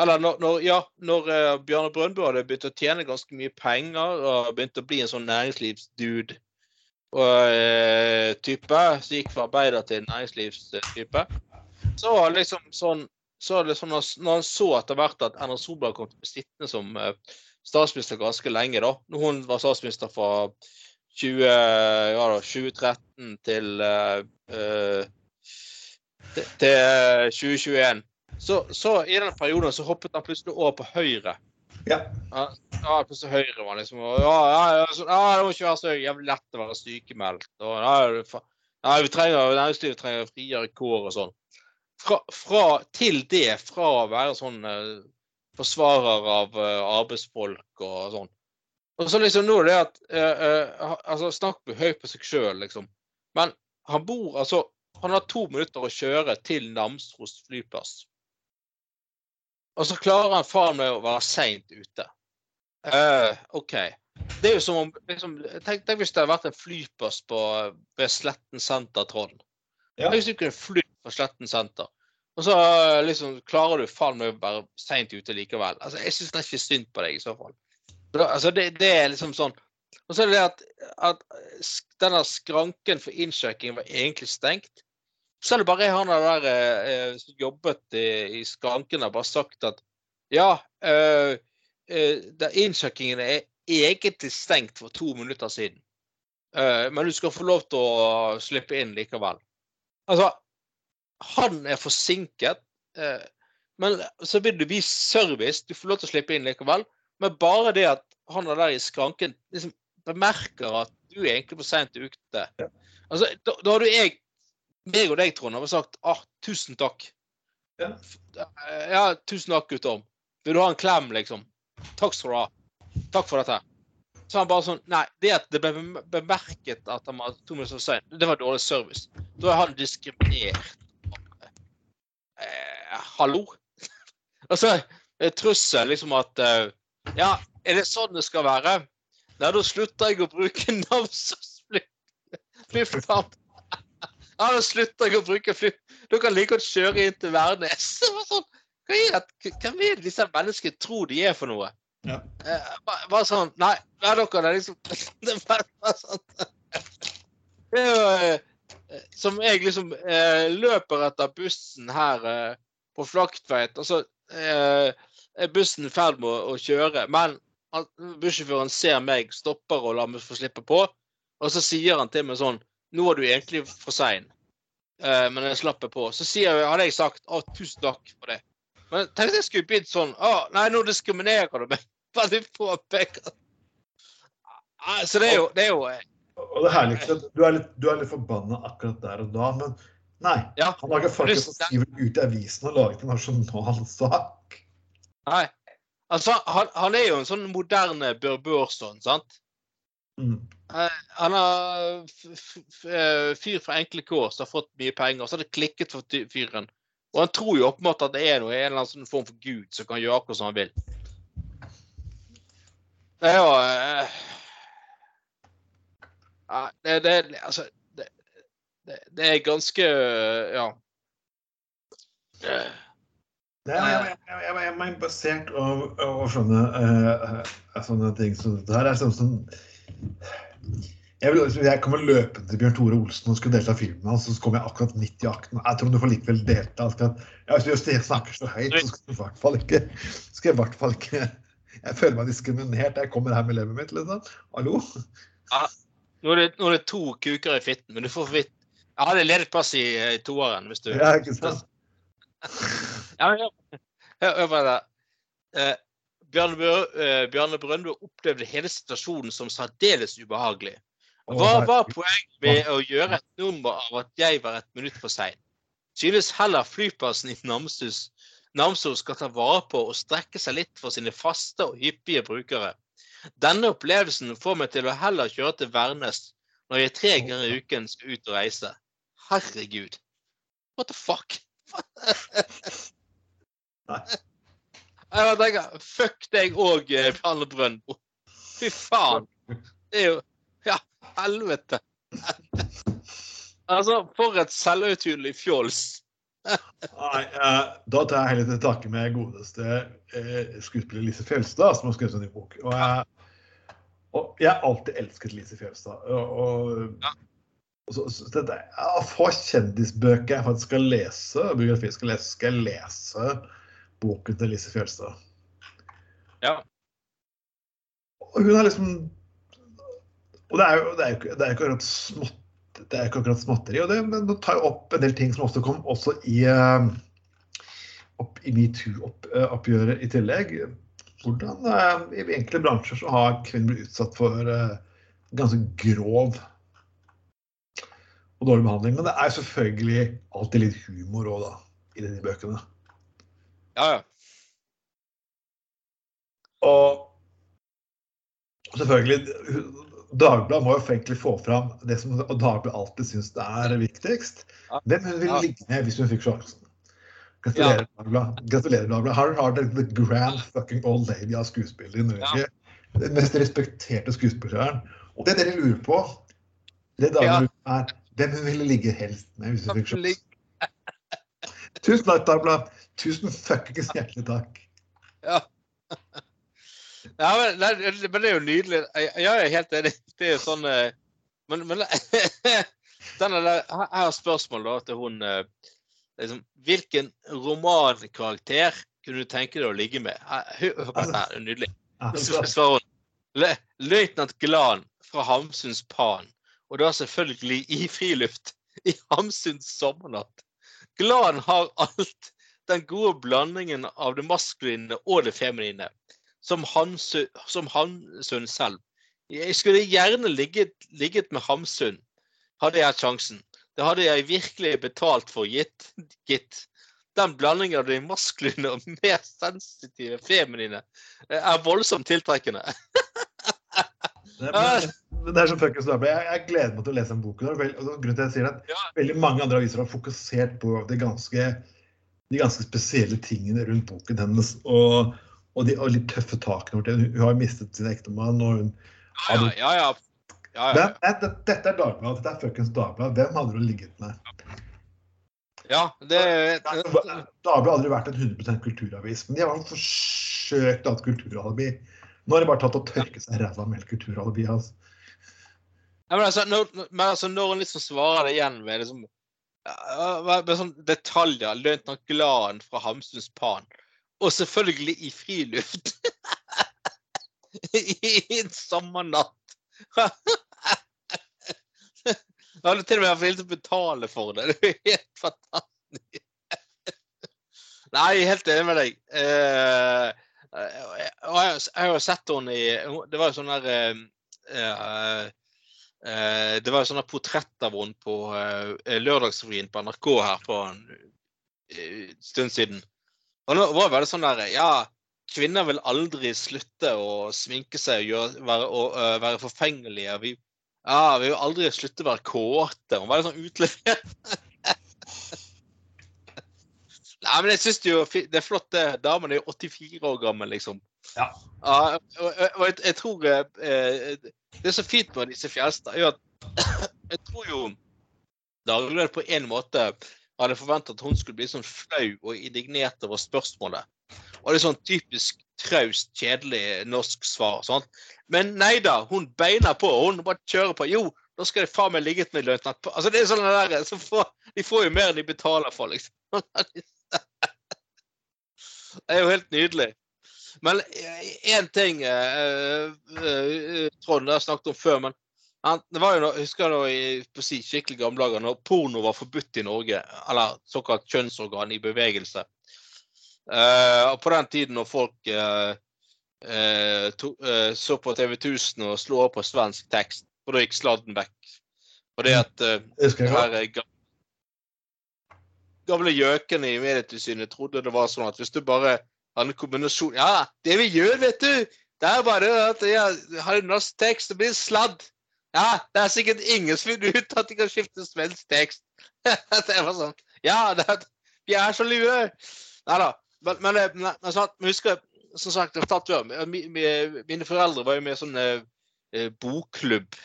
Eller når, når, ja, når eh, Bjarne Brøndbø hadde begynt å tjene ganske mye penger og begynte å bli en sånn næringslivsdude og eh, type, som gikk fra arbeider til næringslivstype, så liksom sånn så liksom Når han så etter hvert at Erna Solberg kom til å bli sittende som eh, statsminister ganske lenge, da Når hun var statsminister fra 20, ja da, 2013 til, eh, eh, til, til 2021, så, så i den perioden så hoppet han plutselig over på Høyre. Ja. Ja, plutselig Høyre var liksom og, Ja, ja, så, ja det må ikke være så jævlig lett å være sykemeldt. Og, ja, vi trenger, Næringslivet trenger friere kår og sånn. Fra, fra til det, fra å være sånn eh, forsvarer av eh, arbeidsfolk og sånn. Og så liksom nå er det at eh, eh, altså Snakk høyt på seg sjøl, liksom. Men han bor altså Han har to minutter å kjøre til Namsos flyplass. Og så klarer han faen meg å være seint ute. Uh, OK. Det er jo som om liksom, tenk, tenk hvis det hadde vært en flyplass på, ved Sletten senter, Trond. Ja. Hvis du kunne fly fra Sletten senter. Og så eh, liksom klarer du faen meg å være seint ute likevel. Altså, Jeg syns nesten ikke synd på deg i så fall. Altså, det, det er liksom sånn Og så er det det at, at denne skranken for innsjekking var egentlig stengt. Så er det bare han der eh, som jobbet i, i skranken, har bare sagt at ja, eh, eh, innsjekkingen er egentlig stengt for to minutter siden. Eh, men du skal få lov til å slippe inn likevel. Altså, han er forsinket, eh, men så vil du bli service. Du får lov til å slippe inn likevel. Men bare det at han er der i skranken liksom bemerker at du er egentlig for seint ute. Altså, da, da du jeg, meg og deg, Trond, hadde sagt ah, tusen takk. Ja. Ja, tusen takk, gutter. Vil du ha en klem, liksom? Takk skal du ha. Takk for dette. Så han bare sånn Nei, det at det ble bemerket at han var to minutter for sein, det var dårlig service. Da er han diskriminert. Eh, hallo? altså, trussel liksom at eh, Ja, er det sånn det skal være? Nei, da slutter jeg å bruke Namsos fly- flyplass. Ja, jeg å bruke fly... Dere kan like godt kjøre inn til Værnes. Sånn, Hva er det? Hvem er disse menneskene tror de er for noe? Ja. Eh, bare, bare sånn Nei, nei dere det er liksom det er bare, bare sånn Det er jo eh, Som jeg liksom eh, løper etter bussen her eh, på Flaktveit, og så eh, er bussen i ferd med å, å kjøre, men han- bussjåføren ser meg, stopper og lar meg få slippe på, og så sier han til meg sånn Nå er du egentlig for sein, eh, men jeg slapp på. Så sier, hadde jeg sagt å, tusen takk for det. Men tenk at jeg skulle begynt sånn Å, nei, nå diskriminerer du meg. Veldig påpeker. Ah, Så det er jo, det er jo eh, Og det herligste er du er litt, du er litt forbanna akkurat der og da, men Nei. Ja, Han har ikke folk det- som skriver ut i avisen og laget en nasjonal sak. Nei. Altså, han, han er jo en sånn moderne Bør Børson, sant? Mm. Eh, Han eh, fyr fra enkle kår som har fått mye penger, og så har det klikket for fyren. Og han tror jo åpenbart at det er noe, en eller annen sånn form for gud som kan gjøre akkurat som han vil. Det er jo eh, det, det, altså, det, det, det er ganske eh, Ja. Det er, jeg, jeg, jeg, jeg, basert over, over sånne, eh, eh, sånne ting som det her er sånn som jeg, vil, jeg kommer løpende til Bjørn Tore Olsen og skulle delta i filmen hans, så kommer jeg akkurat midt i akten. Jeg tror du får likevel delta. Akkurat. ja, hvis du snakker så høyt, så skal du i hvert fall ikke skal jeg i hvert fall ikke Jeg føler meg diskriminert. Jeg kommer her med levet mitt, liksom. Hallo? nå, er det, nå er det to kuker i fitten, men du får vidt Jeg hadde ledet plass i, i toeren hvis du Ja, ikke sant? Ja, men hør, hør på det. Eh, Bjarne, Brøndbo opplevde hele situasjonen som særdeles ubehagelig. Hva var poenget med å gjøre et nummer av at jeg var et minutt for sein? Synes heller flyplassen i Namsos, Namsos skal ta vare på og strekke seg litt for sine faste og hyppige brukere. Denne opplevelsen får meg til å heller kjøre til Værnes når jeg tre ganger i uken skal ut og reise. Herregud. What the fuck? Nei. Jeg tenker, fuck deg òg, Bjarne Brøndbo. Fy faen. Det er jo Ja, helvete. altså, for et selvhøytidelig fjols. Nei, eh, da tar jeg heller til takke med godeste eh, skuespiller Lise Fjelstad, som har skrevet en ny bok. Og jeg, og jeg har alltid elsket Lise Fjelstad. Og, og, Ja. så, så dette, ja, få kjendisbøker jeg faktisk skal lese, biografi skal lese, skal jeg lese boken til Lise Fjelstad. Ja. Og hun er liksom Og det er jo, det er jo ikke, det er jo ikke akkurat smått det er ikke akkurat småtteri, og det, men det tar opp en del ting som også kom også i, eh, opp i metoo-oppgjøret i tillegg. Hvordan eh, i enkelte bransjer så har kvinner blitt utsatt for eh, ganske grov og dårlig behandling. Men det er selvfølgelig alltid litt humor òg, da, i de bøkene. Ja, ja. Og selvfølgelig Dagbladet må jo egentlig få fram det som Dagbladet alltid syns er viktigst. Hvem hun ville Ja. ligge med hvis hun fikk sjansen. Gratulerer, Dagbladet. Gratulerer, Dagbladet. Her har dere the grand fucking old lady av skuespillere i Norge. Den mest respekterte skuespilleren. Og det dere lurer på, det Dagbladet på er hvem hun ville ligge helst med hvis hun fikk sjansen. Tusen takk, Dagbladet. Tusen fuckings hjertelig takk. Ja. ja men, det, men det er jo nydelig. Jeg, jeg er helt enig. Det er jo sånn eh, Men, men denne der, her er spørsmål da til hun eh, liksom, Hvilken romankarakter kunne du tenke deg å ligge med? Hør hør på dette, det er nydelig. Så Altså, svarer hun «Le- Løytnant Glan fra Hamsuns Pan. Og da selvfølgelig i friluft i Hamsuns sommernatt. Glan har alt den gode blandingen av det maskuline og det feminine, som, Hamsu, som Hamsun selv. Jeg skulle gjerne ligget, ligget med Hamsun, hadde jeg hatt sjansen. Det hadde jeg virkelig betalt for, gitt. gitt. Den blandingen av det maskuline og mer sensitive feminine eh, er voldsomt tiltrekkende. Det, men det er som Dagbladet. Jeg, gleder meg til å lese den boken. Og grunnen til at jeg sier det, Ja. Veldig mange andre aviser har fokusert på det ganske, de ganske spesielle tingene rundt boken hennes. Og, og de og litt tøffe takene. Hun hun har mistet sin ektemann. og hun Ja, ja, ja. ja. ja, Dette er Dagbladet. Dette er fuckings Dagbladet. Hvem hadde du ligget med? ja det, Dagbladet har aldri vært en 100 kulturavis, men de har forsøkt å ha et kulturalibi. Nå har de bare tatt og tørket seg ræva med kulturalibiet hans. ja, men, altså, når, men altså, når hun liksom svarer det igjen med liksom med sånn detaljer Løytnant Glan fra Hamsuns Pan. Og selvfølgelig i friluft. I en sommernatt. Jeg hadde til og med å betale for det. Det er helt fantastisk. Nei, helt enig med deg. Eh, og jeg, har jo sett henne i Det var jo sånn der eh, eh, eh, Det var jo sånne portrett av henne på eh, Lørdagsrevyen på NRK her for en eh, stund siden. Og nå var det sånn der Ja, kvinner vil aldri slutte å sminke seg og gjøre, være, og, uh, være forfengelige. Vi, ja, vi vil aldri slutte å være kåte. Hun var litt sånn utlevert. Nei, men jeg syns jo det er flott, det. Damen er jo 84 år gammel, liksom. Ja. og, og, og jeg, jeg tror eh, eh, Det er så fint med disse Fjelstad, er jo at jeg tror jo Dagbladet på en måte hadde forventet at hun skulle bli sånn flau og indignert over spørsmålet. Og det er sånn typisk traust, kjedelig norsk svar. Sånn. Men nei da, hun beiner på. Hun bare kjører på. Jo, da skal de faen meg ligget med løytnant på. Altså, det er sånn der, så får, De får jo mer enn de betaler for, liksom. Det er jo helt nydelig. Men én ting eh, eh, Trond har snakket om før, men det var jo jeg husker da i på si, skikkelig gamle dager, når porno var forbudt i Norge, eller såkalt kjønnsorgan i bevegelse. Uh, og på den tiden når folk uh, uh, to, eh, så på TV 1000 og slo opp på svensk tekst, og da gikk sladden vekk. Og det at uh, Det her eh, ga- gamle gjøkene i Medietilsynet trodde det var sånn at hvis du bare hadde en kombinasjon Ja, det vi gjør, vet du, det er bare at jeg har en norsk tekst, det blir sladd. Ja, det er sikkert ingen som finner ut at de kan skifte svensk tekst. det var sånn. Ja, det, vi er så lure. Nei da. Men, men, eh, men, men men husker, som sagt, mine foreldre var jo med i sånn eh, eh, bokklubb.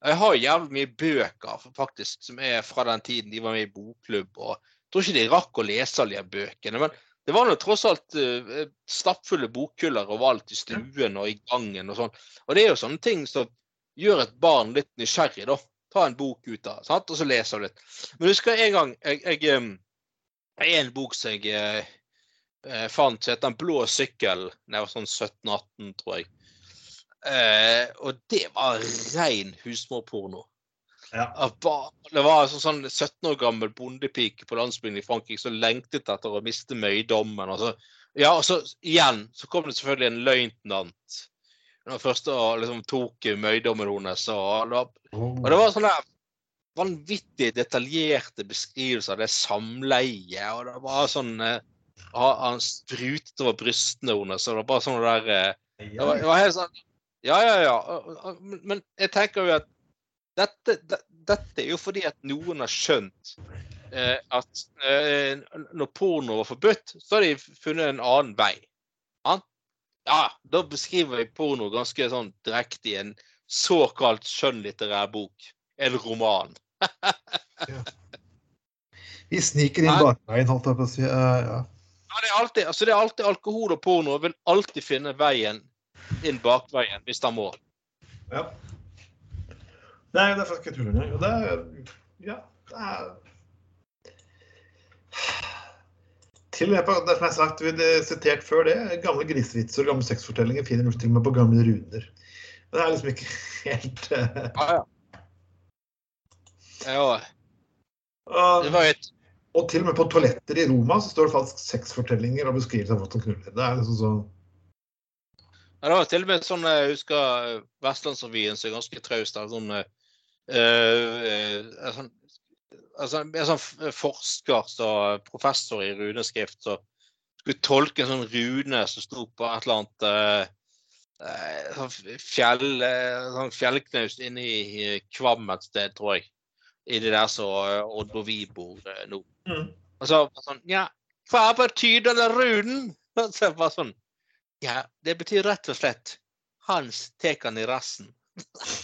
Jeg har jævlig mye bøker faktisk, som er fra den tiden de var med i bokklubb. og Jeg tror ikke de rakk å lese alle de bøkene. Men det var nå tross alt uh, stappfulle bokhyller overalt i stuen og i gangen og sånn. Og det er jo sånne ting som gjør et barn litt nysgjerrig, da. Ta en bok ut av, sant? og så leser du litt. Men husker jeg en gang jeg, jeg, jeg er en bok som jeg eh, eh, fant som heter Den blå sykkel da jeg var sånn 17-18, tror jeg. Eh, og det var rein husmorporno. Ja. Det var en sånn 17 år gammel bondepike på landsbyen i Frankrike som lengtet etter å miste møydommen. Og så, ja, og så igjen så kom det selvfølgelig en løytnant. Den første og liksom tok møydommen hennes. Og det var, og det var sånne vanvittig detaljerte beskrivelser av det samleie. Og det var sånn eh, Han sprutet over brystene hennes. Og det var bare sånn der eh, det var, det var helt sånn Ja, ja, ja. men jeg tenker jo at dette, det- dette er jo fordi at noen har skjønt eh, at eh, når porno var forbudt, så har de funnet en annen vei. Ja, Ja, da beskriver jeg porno ganske sånn direkte i en såkalt skjønnlitterær bok. En roman. Vi sniker inn bakveien, holdt jeg på å si. Ja. Ja, det er alltid, altså det er alltid alkohol og porno vil alltid finne veien inn bakveien hvis de må. Ja. Nei, det er faktisk ikke tull engang. Og det er Ja, det er Til og med det som jeg sagt, vi sitert før det, gamle grisevitser og gamle sexfortellinger finner du til og med på gamle runer. Det er liksom ikke helt uh... Ja, ja. Ja, det var et og til og med på toaletter i Roma så står det faktisk sexfortellinger og beskrivelser av hvordan knuller. Det er liksom så Ja, det var til og med sånn Jeg husker eh, Vestlandsrevyen som er ganske traust. Sånn, eh, eh, en sånn, altså, en sånn forsker, så, professor i runeskrift, som skulle tolke en sånn rune som sto på et eller annet eh, eh, sånn fjell, eh, sånn fjellknaust inne i Kvam et sted, tror jeg. I det der som eh, Odd og vi bor eh, nå. mm. Og så var sånn Ja, hva betyr denne runen? Og så var sånn Ja, det betyr rett og slett Hans tek han i rassen.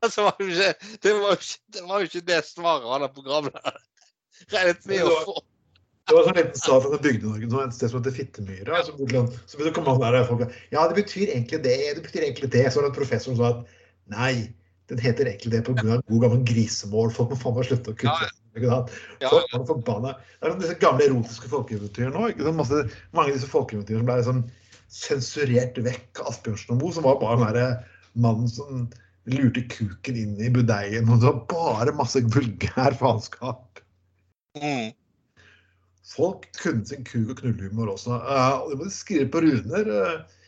Altså, var det, jo ikke, det, var jo ikke, det var jo ikke det svaret han har programmet regnet med å få. Det var en sånn liten stad fra Bygde-Norge, nå, et sted som heter Fittemyra. Så begynte komme der folk, Ja, det betyr egentlig det, det betyr egentlig det. Så var det en professor som sa at nei, den heter egentlig det pga. god gammel grisemål. Folk må faen meg slutte å kutte. Ja. Ja, Folk er forbanna. Det er sånn disse gamle erotiske folkeeventyrene nå. Ikke sant? Masse, mange av disse folkeeventyrene som ble liksom sensurert vekk av Asbjørnsen og Moe, som var bare den derre mannen som lurte kuken inn i budeien. Og det var bare masse vulgær faenskap. mm. Folk kunne sin kuk- og knullehumor også. Uh, og det må de skrive på runer. Uh,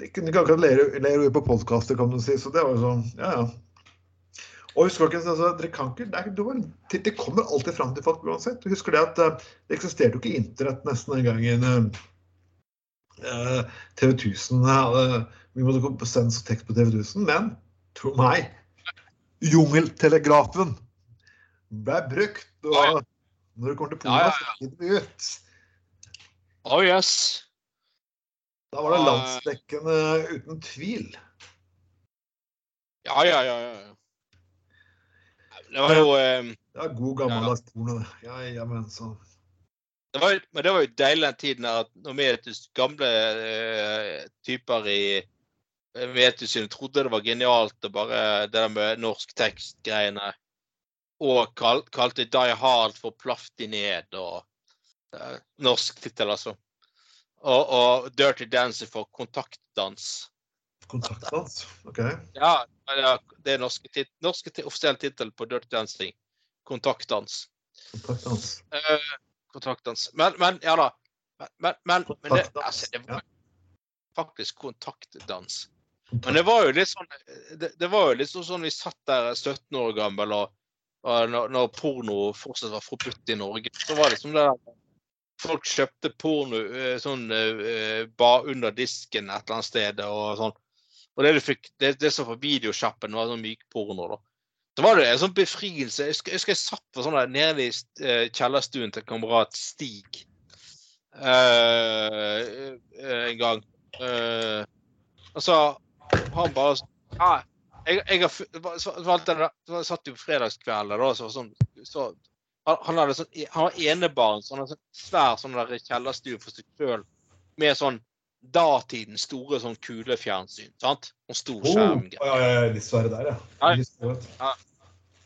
De kunne ikke akkurat lære, lære på podkaster, kan du si. Så det var jo sånn, ja ja. Og husk folkens, altså, dere kan ikke, det, er, det, kommer alltid fram til folk uansett. Husker det at uh, det eksisterte jo ikke internett nesten den gangen uh, TV 1000 Vi måtte komme på sens tekst på TV 1000, men tro meg, jungeltelegrafen ble brukt. Og når det kommer til Ja, ja, Polen, så gikk det ut. Oh yes. Da var det Ja. landsdekkende uten tvil. Ja, ja, ja. ja. Det var jo eh, Det var god gammeldags porno. det. Ja, ja, men så det var, Men det var jo deilig den tiden at når Metis gamle uh, typer i Metis trodde det var genialt å bare det der med norsk tekst-greiene. Og kal, kalte Die Hard for Plafti ned og uh, Norsk tittel, altså. Og, og Dirty Dancing for kontaktdans. kontaktdans. OK. Ja, ja, det er norske, tit norske offisiell tittel på Dirty Dancing. Kontaktdans. Kontaktdans. Eh, kontaktdans. Men, men ja da. Men, men, men, det, altså, det var faktisk kontaktdans. Men det var jo litt sånn Det, det var jo litt sånn, vi satt der 17 år gammel, og, og når, når porno fortsatt var forbudt i Norge, så var det som det der Folk kjøpte porno eh, sånn eh, under disken et eller annet sted og sånn. Og det du fikk, det, det som var videosjappen, var sånn mykporno, da. Så var det en sånn befrielse. Jeg husker jeg, husker jeg satt på sånn der nede i eh, kjellerstuen til kamerat Stig eh, en gang. Uh, og så han bare ah, ja, jeg, jeg så, så satt jo fredagskvelden da, så, sånn, så han, hadde sånn, han var enebarn, så han hadde sånn svær sånn kjellerstue for seg sjøl med sånn datidens store sånn kulefjernsyn. sant? Og stor Oh, ja, ja, ja, de svære der, ja. Ja.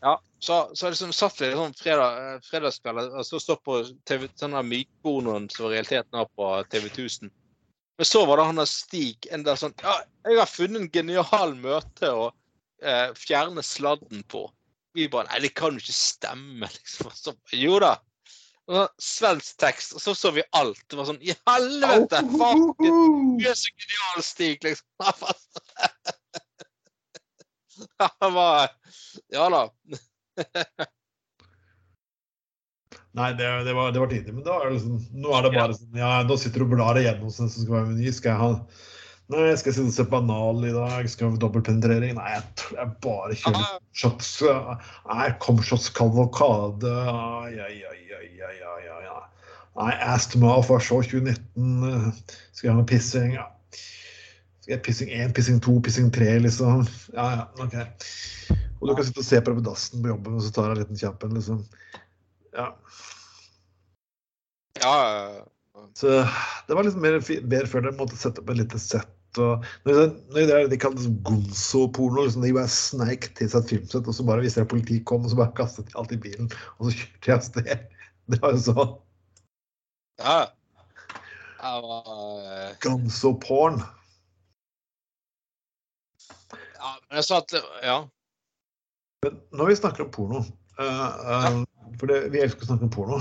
Ja, så, så liksom satt vi sånn fredag, eh, fredagskveld og så stå på TV, sånn der mykpornoen som i realiteten var på TV 1000. Men så var det han der Stig en der sånn Ja, jeg har funnet en genial møte å eh, fjerne sladden på. Vi bare Nei, det kan jo ikke stemme, liksom. Så, jo da. Svensk tekst, og så så vi alt. Det var sånn I helvete! Fuck! du er så genial, Stig, liksom. Ja da. Nei, det, det, var, det var tidlig, men er det sånn, nå er det bare sånn Ja, nå sitter du og blar igjennom som skal være meny. Skal jeg ha Nei, skal jeg sitte og se på anal i dag? Skal jeg ha dobbeltpenetrering? Nei, jeg, jeg bare kjører Ah, shots. Nei, komshots kavalkade. Ai, ai, ai, ai, ai, ai, ai. Nei, Astma for show 2019. Skal jeg ha noe pissing? Ja. Jeg pissing 1, pissing 2, pissing 3, liksom? Ja, ja, OK. Og du kan sitte og se på det på dassen på jobben, og så tar jeg en liten kjapp en, liksom. Ja. ja. Så det var liksom mer, mer før dere måtte sette opp et lite sett. Og når det, når det, de kaller det gonzo-porno, liksom, de bare sneik til seg et filmsett, og så bare hvis det politiet kom, og så bare kastet de alt i bilen, og så kjørte jeg av sted. Det var jo sånn Ja. Jeg eh, gonzo-porn. Ja, men jeg sa at Ja. Men når vi snakker om porno eh, For det, vi elsker å snakke om porno.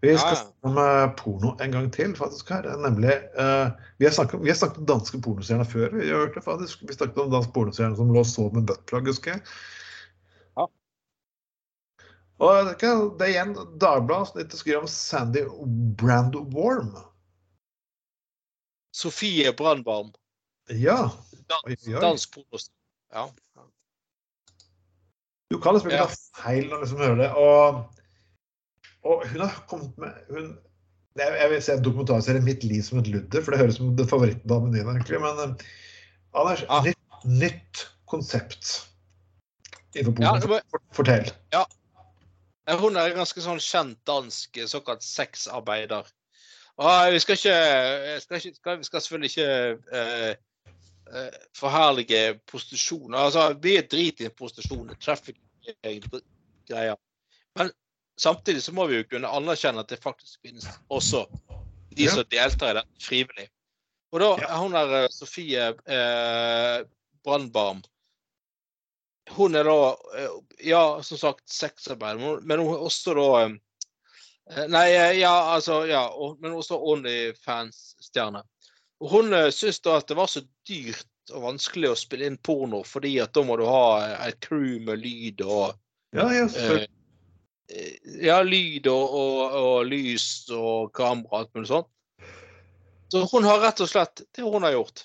Vi skal snakke om eh, porno en gang til, faktisk. her, Nemlig uh, Vi har snakket, vi har snakket om danske pornostjerner før. Vi har hørt det faktisk. Vi snakket om dansk pornostjerne som lå og sov med buttplug, husker jeg. Ja. Og det er det igjen Dagbladet skriver om Sandy Brandwarm. Sofie Brandbarm. Ja. Dansk pornost. Ja. Du kan liksom ikke Ja. ta feil når du liksom hører det. Og, og hun har kommet med hun, jeg, vil se en dokumentarserie 'Mitt liv som et ludder', for det høres som det favorittdamen din, egentlig. Men eh, Anders, Ja. nytt, nytt konsept innenfor Ja, porno. det var- For- Fortell. Ja, Hun er en ganske sånn kjent dansk eh, såkalt sexarbeider. Og vi skal ikke, skal ikke skal, Vi skal selvfølgelig ikke eh, eh, forherlige prostitusjon. Altså, vi er drit i prostitusjon. trafficking-greier. Men samtidig så må vi jo kunne anerkjenne at det faktisk finnes også de som deltar i det frivillig. Og da er hun der eh, Sofie eh, Brandbarm hun er da, eh, ja, som sagt, sexarbeider, men- hun er også da eh, Nei, eh, ja, altså, ja, men også Onlyfans-stjerne. Hun uh, syntes da at det var så dyrt og vanskelig å spille inn porno, fordi at da må du ha eh, et crew med lyd og Ja, ja, eh, Ja, lyd og, og, og lys og kamera og alt mulig sånt. Så hun har rett og slett Det hun har gjort,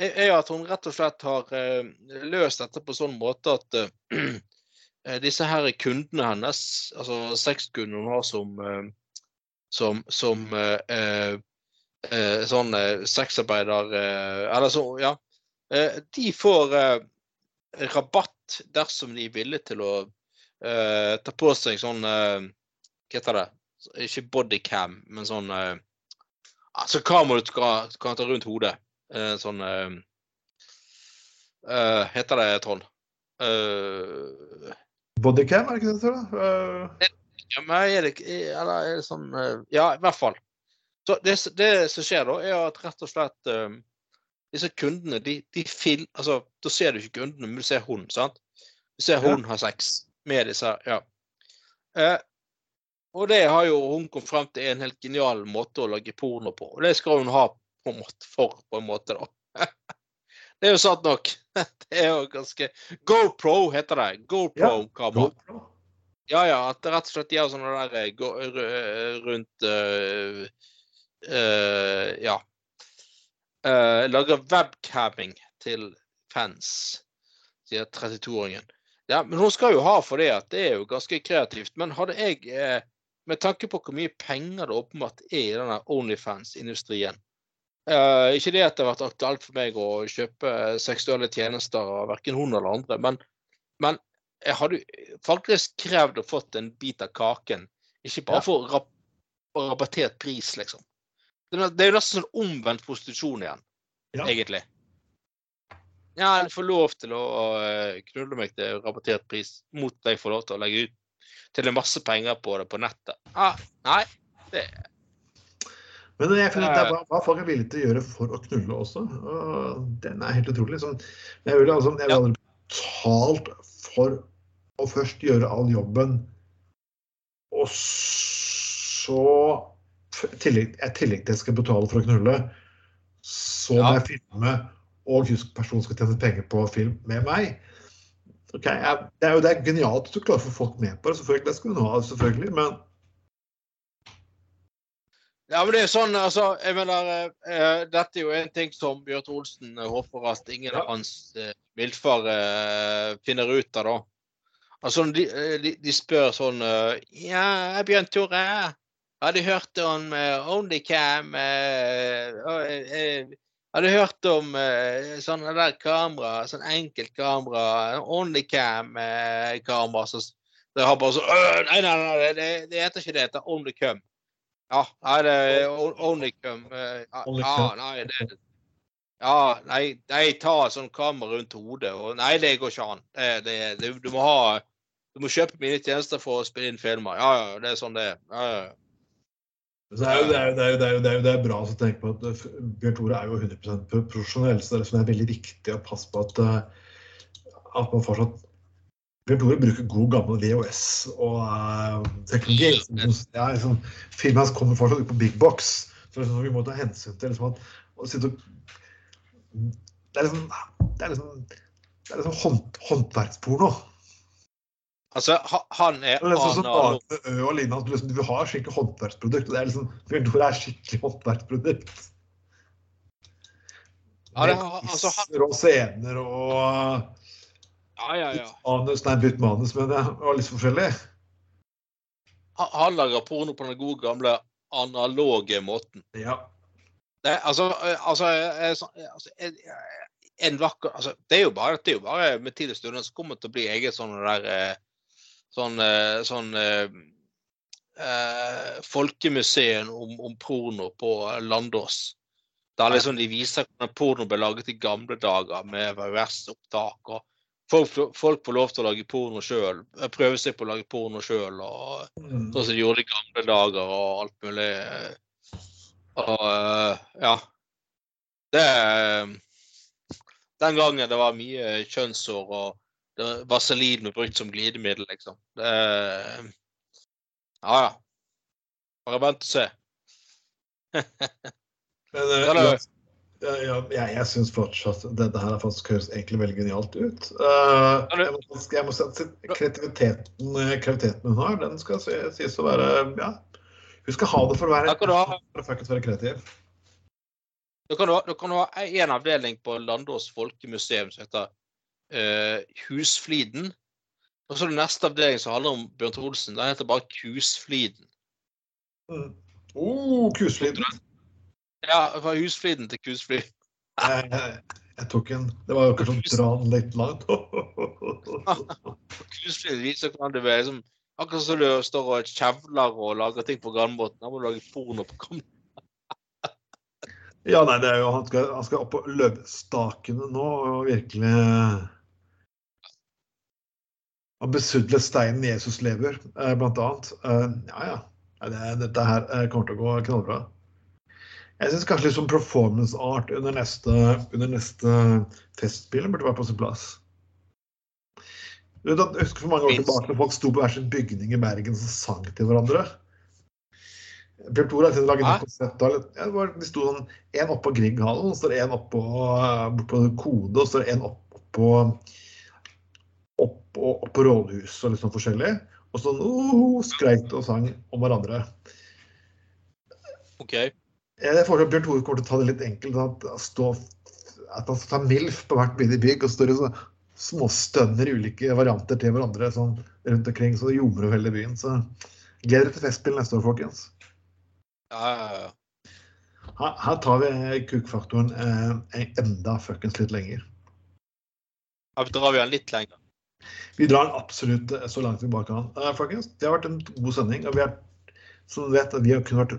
er at hun rett og slett har eh, løst dette på sånn måte at eh, eh, disse her kundene hennes, altså sexkundene hun har som eh, som, som eh, sånn eh, sexarbeider eh, Eller så, ja. Eh, de får rabatt dersom de er villige til å eh, ta på seg sånn Hva heter det? Ikke bodycam, men sånn Altså kamera du kan, kan ta rundt hodet. Eh, sånn Heter det, Trond? Eh, Bodycam, er det ikke det du tror? Eh, ja, men er det Eller er det sånn Ja, i hvert fall. Så det, det som skjer da, er at rett og slett eh, disse kundene, de, de fil... Altså, da ser du ikke kundene, men du ser hun, sant? Du ser Ja. hun har sex med disse Ja. Eh, og det har jo hun kommet frem til er en helt genial måte å lage porno på. Og det skal hun ha på en måte for, på en måte, da. det er jo sant nok. Det er jo ganske GoPro heter det. GoPro-kamera. GoPro. Ja, ja, at rett og slett gjør sånne der eh, rundt eh, eh, Ja. Uh, lager webcamming til fans, sier 32-åringen. Ja, men hun skal jo ha for det at det er jo ganske kreativt. Men hadde jeg, eh, med tanke på hvor mye penger det åpenbart er i denne Onlyfans-industrien Uh, Ikke det at det har vært aktuelt for meg å kjøpe seksuelle tjenester av verken hun eller andre, men, men jeg hadde faktisk krevd å fått en bit av kaken. Ikke bare for rabattert pris, liksom. Det er, jo nesten sånn omvendt prostitusjon igjen, Ja. egentlig. Ja, jeg får lov til å eh, knulle meg til rabattert pris mot at jeg får lov til å legge ut til en masse penger på det på nettet. Ah, nei, det Men jeg finner ut hva, hva folk er villige til å gjøre for å knulle også. Og den er helt utrolig. Sånn, jeg ville altså, Ja. aldri betalt for å først gjøre all jobben, og så tillegg, i tillegg til jeg skal betale for å knulle, så må Ja. jeg filme, og husk personen skal tjene penger på film med meg. Okay, jeg, det er jo det er genialt at du klarer å få folk med på det, selvfølgelig. Det skal hun ha, selvfølgelig. Men Ja, men det er sånn, altså, jeg mener, uh, Dette er jo en ting som Bjørn Olsen eh, håper at ingen Ja. av hans uh, mildfar uh, finner ut av, da. Altså, de, de, de spør sånn Ja, Bjørn Tore, har du hørt om uh, Onlycam? Uh, eh, eh, hørt om sånne der kamera, sånn enkelt kamera, Onlycam-kamera? så det har bare «Øh, Nei, nei, nei, det, det heter ikke det. Det heter Onlycam. Ja, nei, det on- Onlycum. eh, Ja, ja, nei, det Ja, nei, de tar sånn kamera rundt hodet og Nei, det går ikke an. Det, det, det, du må ha Du må kjøpe mine tjenester for å spille inn filmer. Ja, ja, det er sånn det er. Ja, ja. Det er jo, det er det er det er det er jo det er bra å tenke på at eh, Bjørn Tore er jo 100 pro- profesjonell, så det er, liksom, er veldig viktig å passe på at, eh, at man fortsatt Bjørn Tore bruker god gammel VHS og uh, teknologi. Ja, liksom, filmen hans kommer fortsatt ut på big box, så liksom, vi må ta hensyn til liksom, at og Det er liksom Det er liksom, det er liksom hånd, håndverksporno. Altså, ha- han er Det er sånn som. Ø og Lina, du, liksom, du har skikkelig håndverksprodukt. og det er liksom, Bjørn er skikkelig håndverksprodukt. Ja, det, altså, han, og scener og ja, ja, ja. manus, nei, bytt manus, men det var litt forskjellig. Han, han lager porno på den gode, gamle analoge måten. Ja. Det, altså, altså, så- altså en, vakker altså, Det er jo bare, det er jo bare med tid og stunder så kommer til å bli eget sånn der Sånn, eh, sånn eh, eh, Folkemuseum om, om porno på Landås. Der liksom de viser hvordan porno ble laget i gamle dager med VHS-opptak. og folk, folk får lov til å lage porno sjøl. Prøve seg på å lage porno sjøl. Mm. sånn som de gjorde i gamle dager og alt mulig. Og eh, ja. Det eh, Den gangen det var mye kjønnshår og vaselin brukt som glidemiddel, liksom. Det Ja, ja. Bare vent og se. Eh, Ja, jeg jeg syns fortsatt dette her faktisk høres egentlig veldig genialt ut. Eh, jeg, må, jeg må si at kreativiteten, eh, kreativiteten hun har, den skal sies å være Ja. Hun skal ha det for å være for å være kreativ. Da kan du ha, én kan ha en avdeling på Landås folkemuseum som heter Husfliden. Og så er det neste avdeling som handler om Bjørn Trolsen. Den heter bare Kusfliden. Mm. Oh, Kusfliden. Ja, fra Husfliden til Kusfliden. Jeg, jeg, jeg tok en Det var jo som å dra den litt langt. Kusfliden viser hvordan du er liksom Akkurat som du står og kjevler og lager ting på grannbåten. Da må du lage porno på gamle. Ja, nei, det er jo, han skal, han skal opp på løvstakene nå og virkelig Og besudle steinen Jesus lever, eh, blant annet. Eh, Ja, ja. Dette her eh, kommer til å gå knallbra. Jeg syns kanskje litt sånn performance art under neste, under neste festspill burde være på sin plass. Jeg husker for mange år tilbake når folk sto på hver sin bygning i Bergen og sang til hverandre. Bjørn Tore har laget et konsept ja, det De sto sånn en oppå Grieghallen, så står én oppå på Kode, og så står én en opp opp, opp på rådhuset og litt sånn forskjellig. Og sånn uh, skreit og sang om hverandre. OK. Jeg foreslår at Bjørn Tore kommer til å ta det litt enkelt. At, stå, at han tar MILF på hvert bidige bygg og står og småstønner ulike varianter til hverandre sånn rundt omkring. Så det ljomer over hele byen. Så gleder dere til Festspill neste år, folkens. Ja, ja, ja. Her, her tar vi kukfaktoren eh, enda fuckings litt lenger. Da drar vi den litt lenger. Vi drar den absolutt så langt vi bare kan. Uh, folkens, det har vært en god sending. og vi har, som du vet, vi har kun vært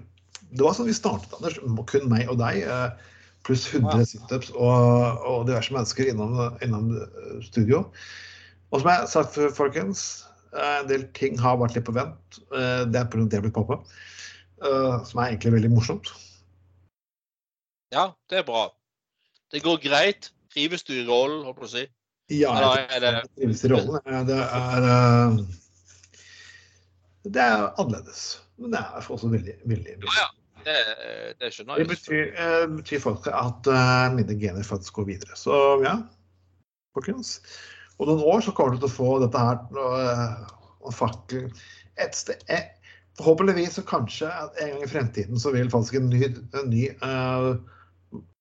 Det var sånn vi startet, Anders. Kun meg og deg. Uh, Pluss 100 situps og, og diverse mennesker innom, innom eh, studio. Og som jeg har sagt folkens, en del ting har vært litt på vent. Det er pga. det blitt pappa. Som er egentlig veldig morsomt. Ja, det er bra. Det går greit. Trives du i rollen, holdt på å si? Ja, jeg er det trives i rollen. Eh, Det er eh, Det er annerledes. Men det er også veldig, veldig, bra. Ja, Det, det skjønner Det betyr, eh, betyr faktisk at eh, mine gener faktisk går videre. Så ja, folkens. Om noen år så kommer du til å få dette her uh, fakkel et sted. Eh, forhåpentligvis så kanskje en gang i fremtiden så vil faktisk en ny, en ny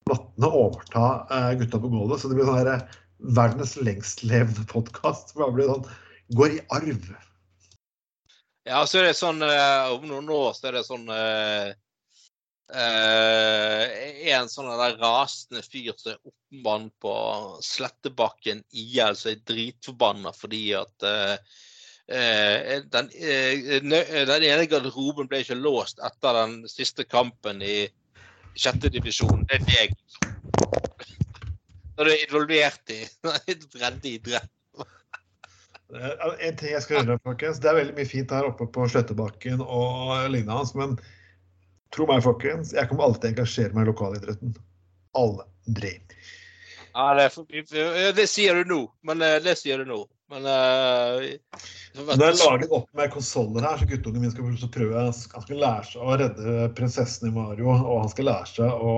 Vatne overta eh, Gutta på gulvet. Så det blir sånn herre eh, verdens lengstlevende podkast. Sånn, går i arv. Ja, så er det sånn eh, Om noen år så er det sånn eh, En sånn der rasende fyr som er oppmann på Slettebakken IL som er dritforbanna fordi at eh, eh, den, den ene garderoben ble ikke låst etter den siste kampen i sjette divisjon. Det er deg. Når du er involvert i breddeidrett. idrett. En ting jeg skal gjøre, folkens. Det er veldig mye fint her oppe på Slettebakken og lignende hans, men tro meg, folkens, jeg kommer alltid til å engasjere meg i lokalidretten. Aldri. Ja, det, er det sier du nå. Men eh, det sier du nå. Men uh, Når jeg lager opp med konsoller her, så guttungen min skal prøve Han skal lære seg å redde prinsessen i Mario, og han skal lære seg å,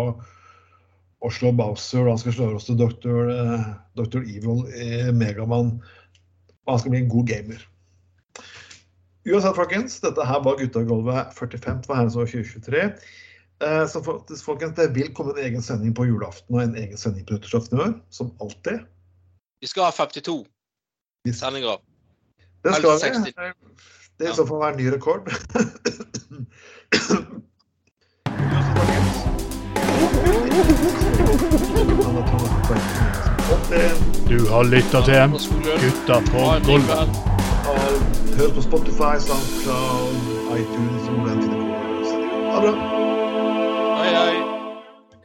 å slå Bowser, han skal slå også Dr. eh, Dr. Evil i Megaman. Og han skal bli en god gamer. Uansett, folkens, dette her var Gutta i gulvet 45 for herrens år 2023. Eh, Så folkens, det vil komme en egen sending på julaften og en egen sending på nyttårsaften i år, som alltid. Vi skal ha 52 sendinger. Det skal vi. Det er i så fall være ny rekord. Du har lytta til en Gutta på gulvet. Hør på Spotify, SoundCloud, iTunes og den finner. Ha det bra.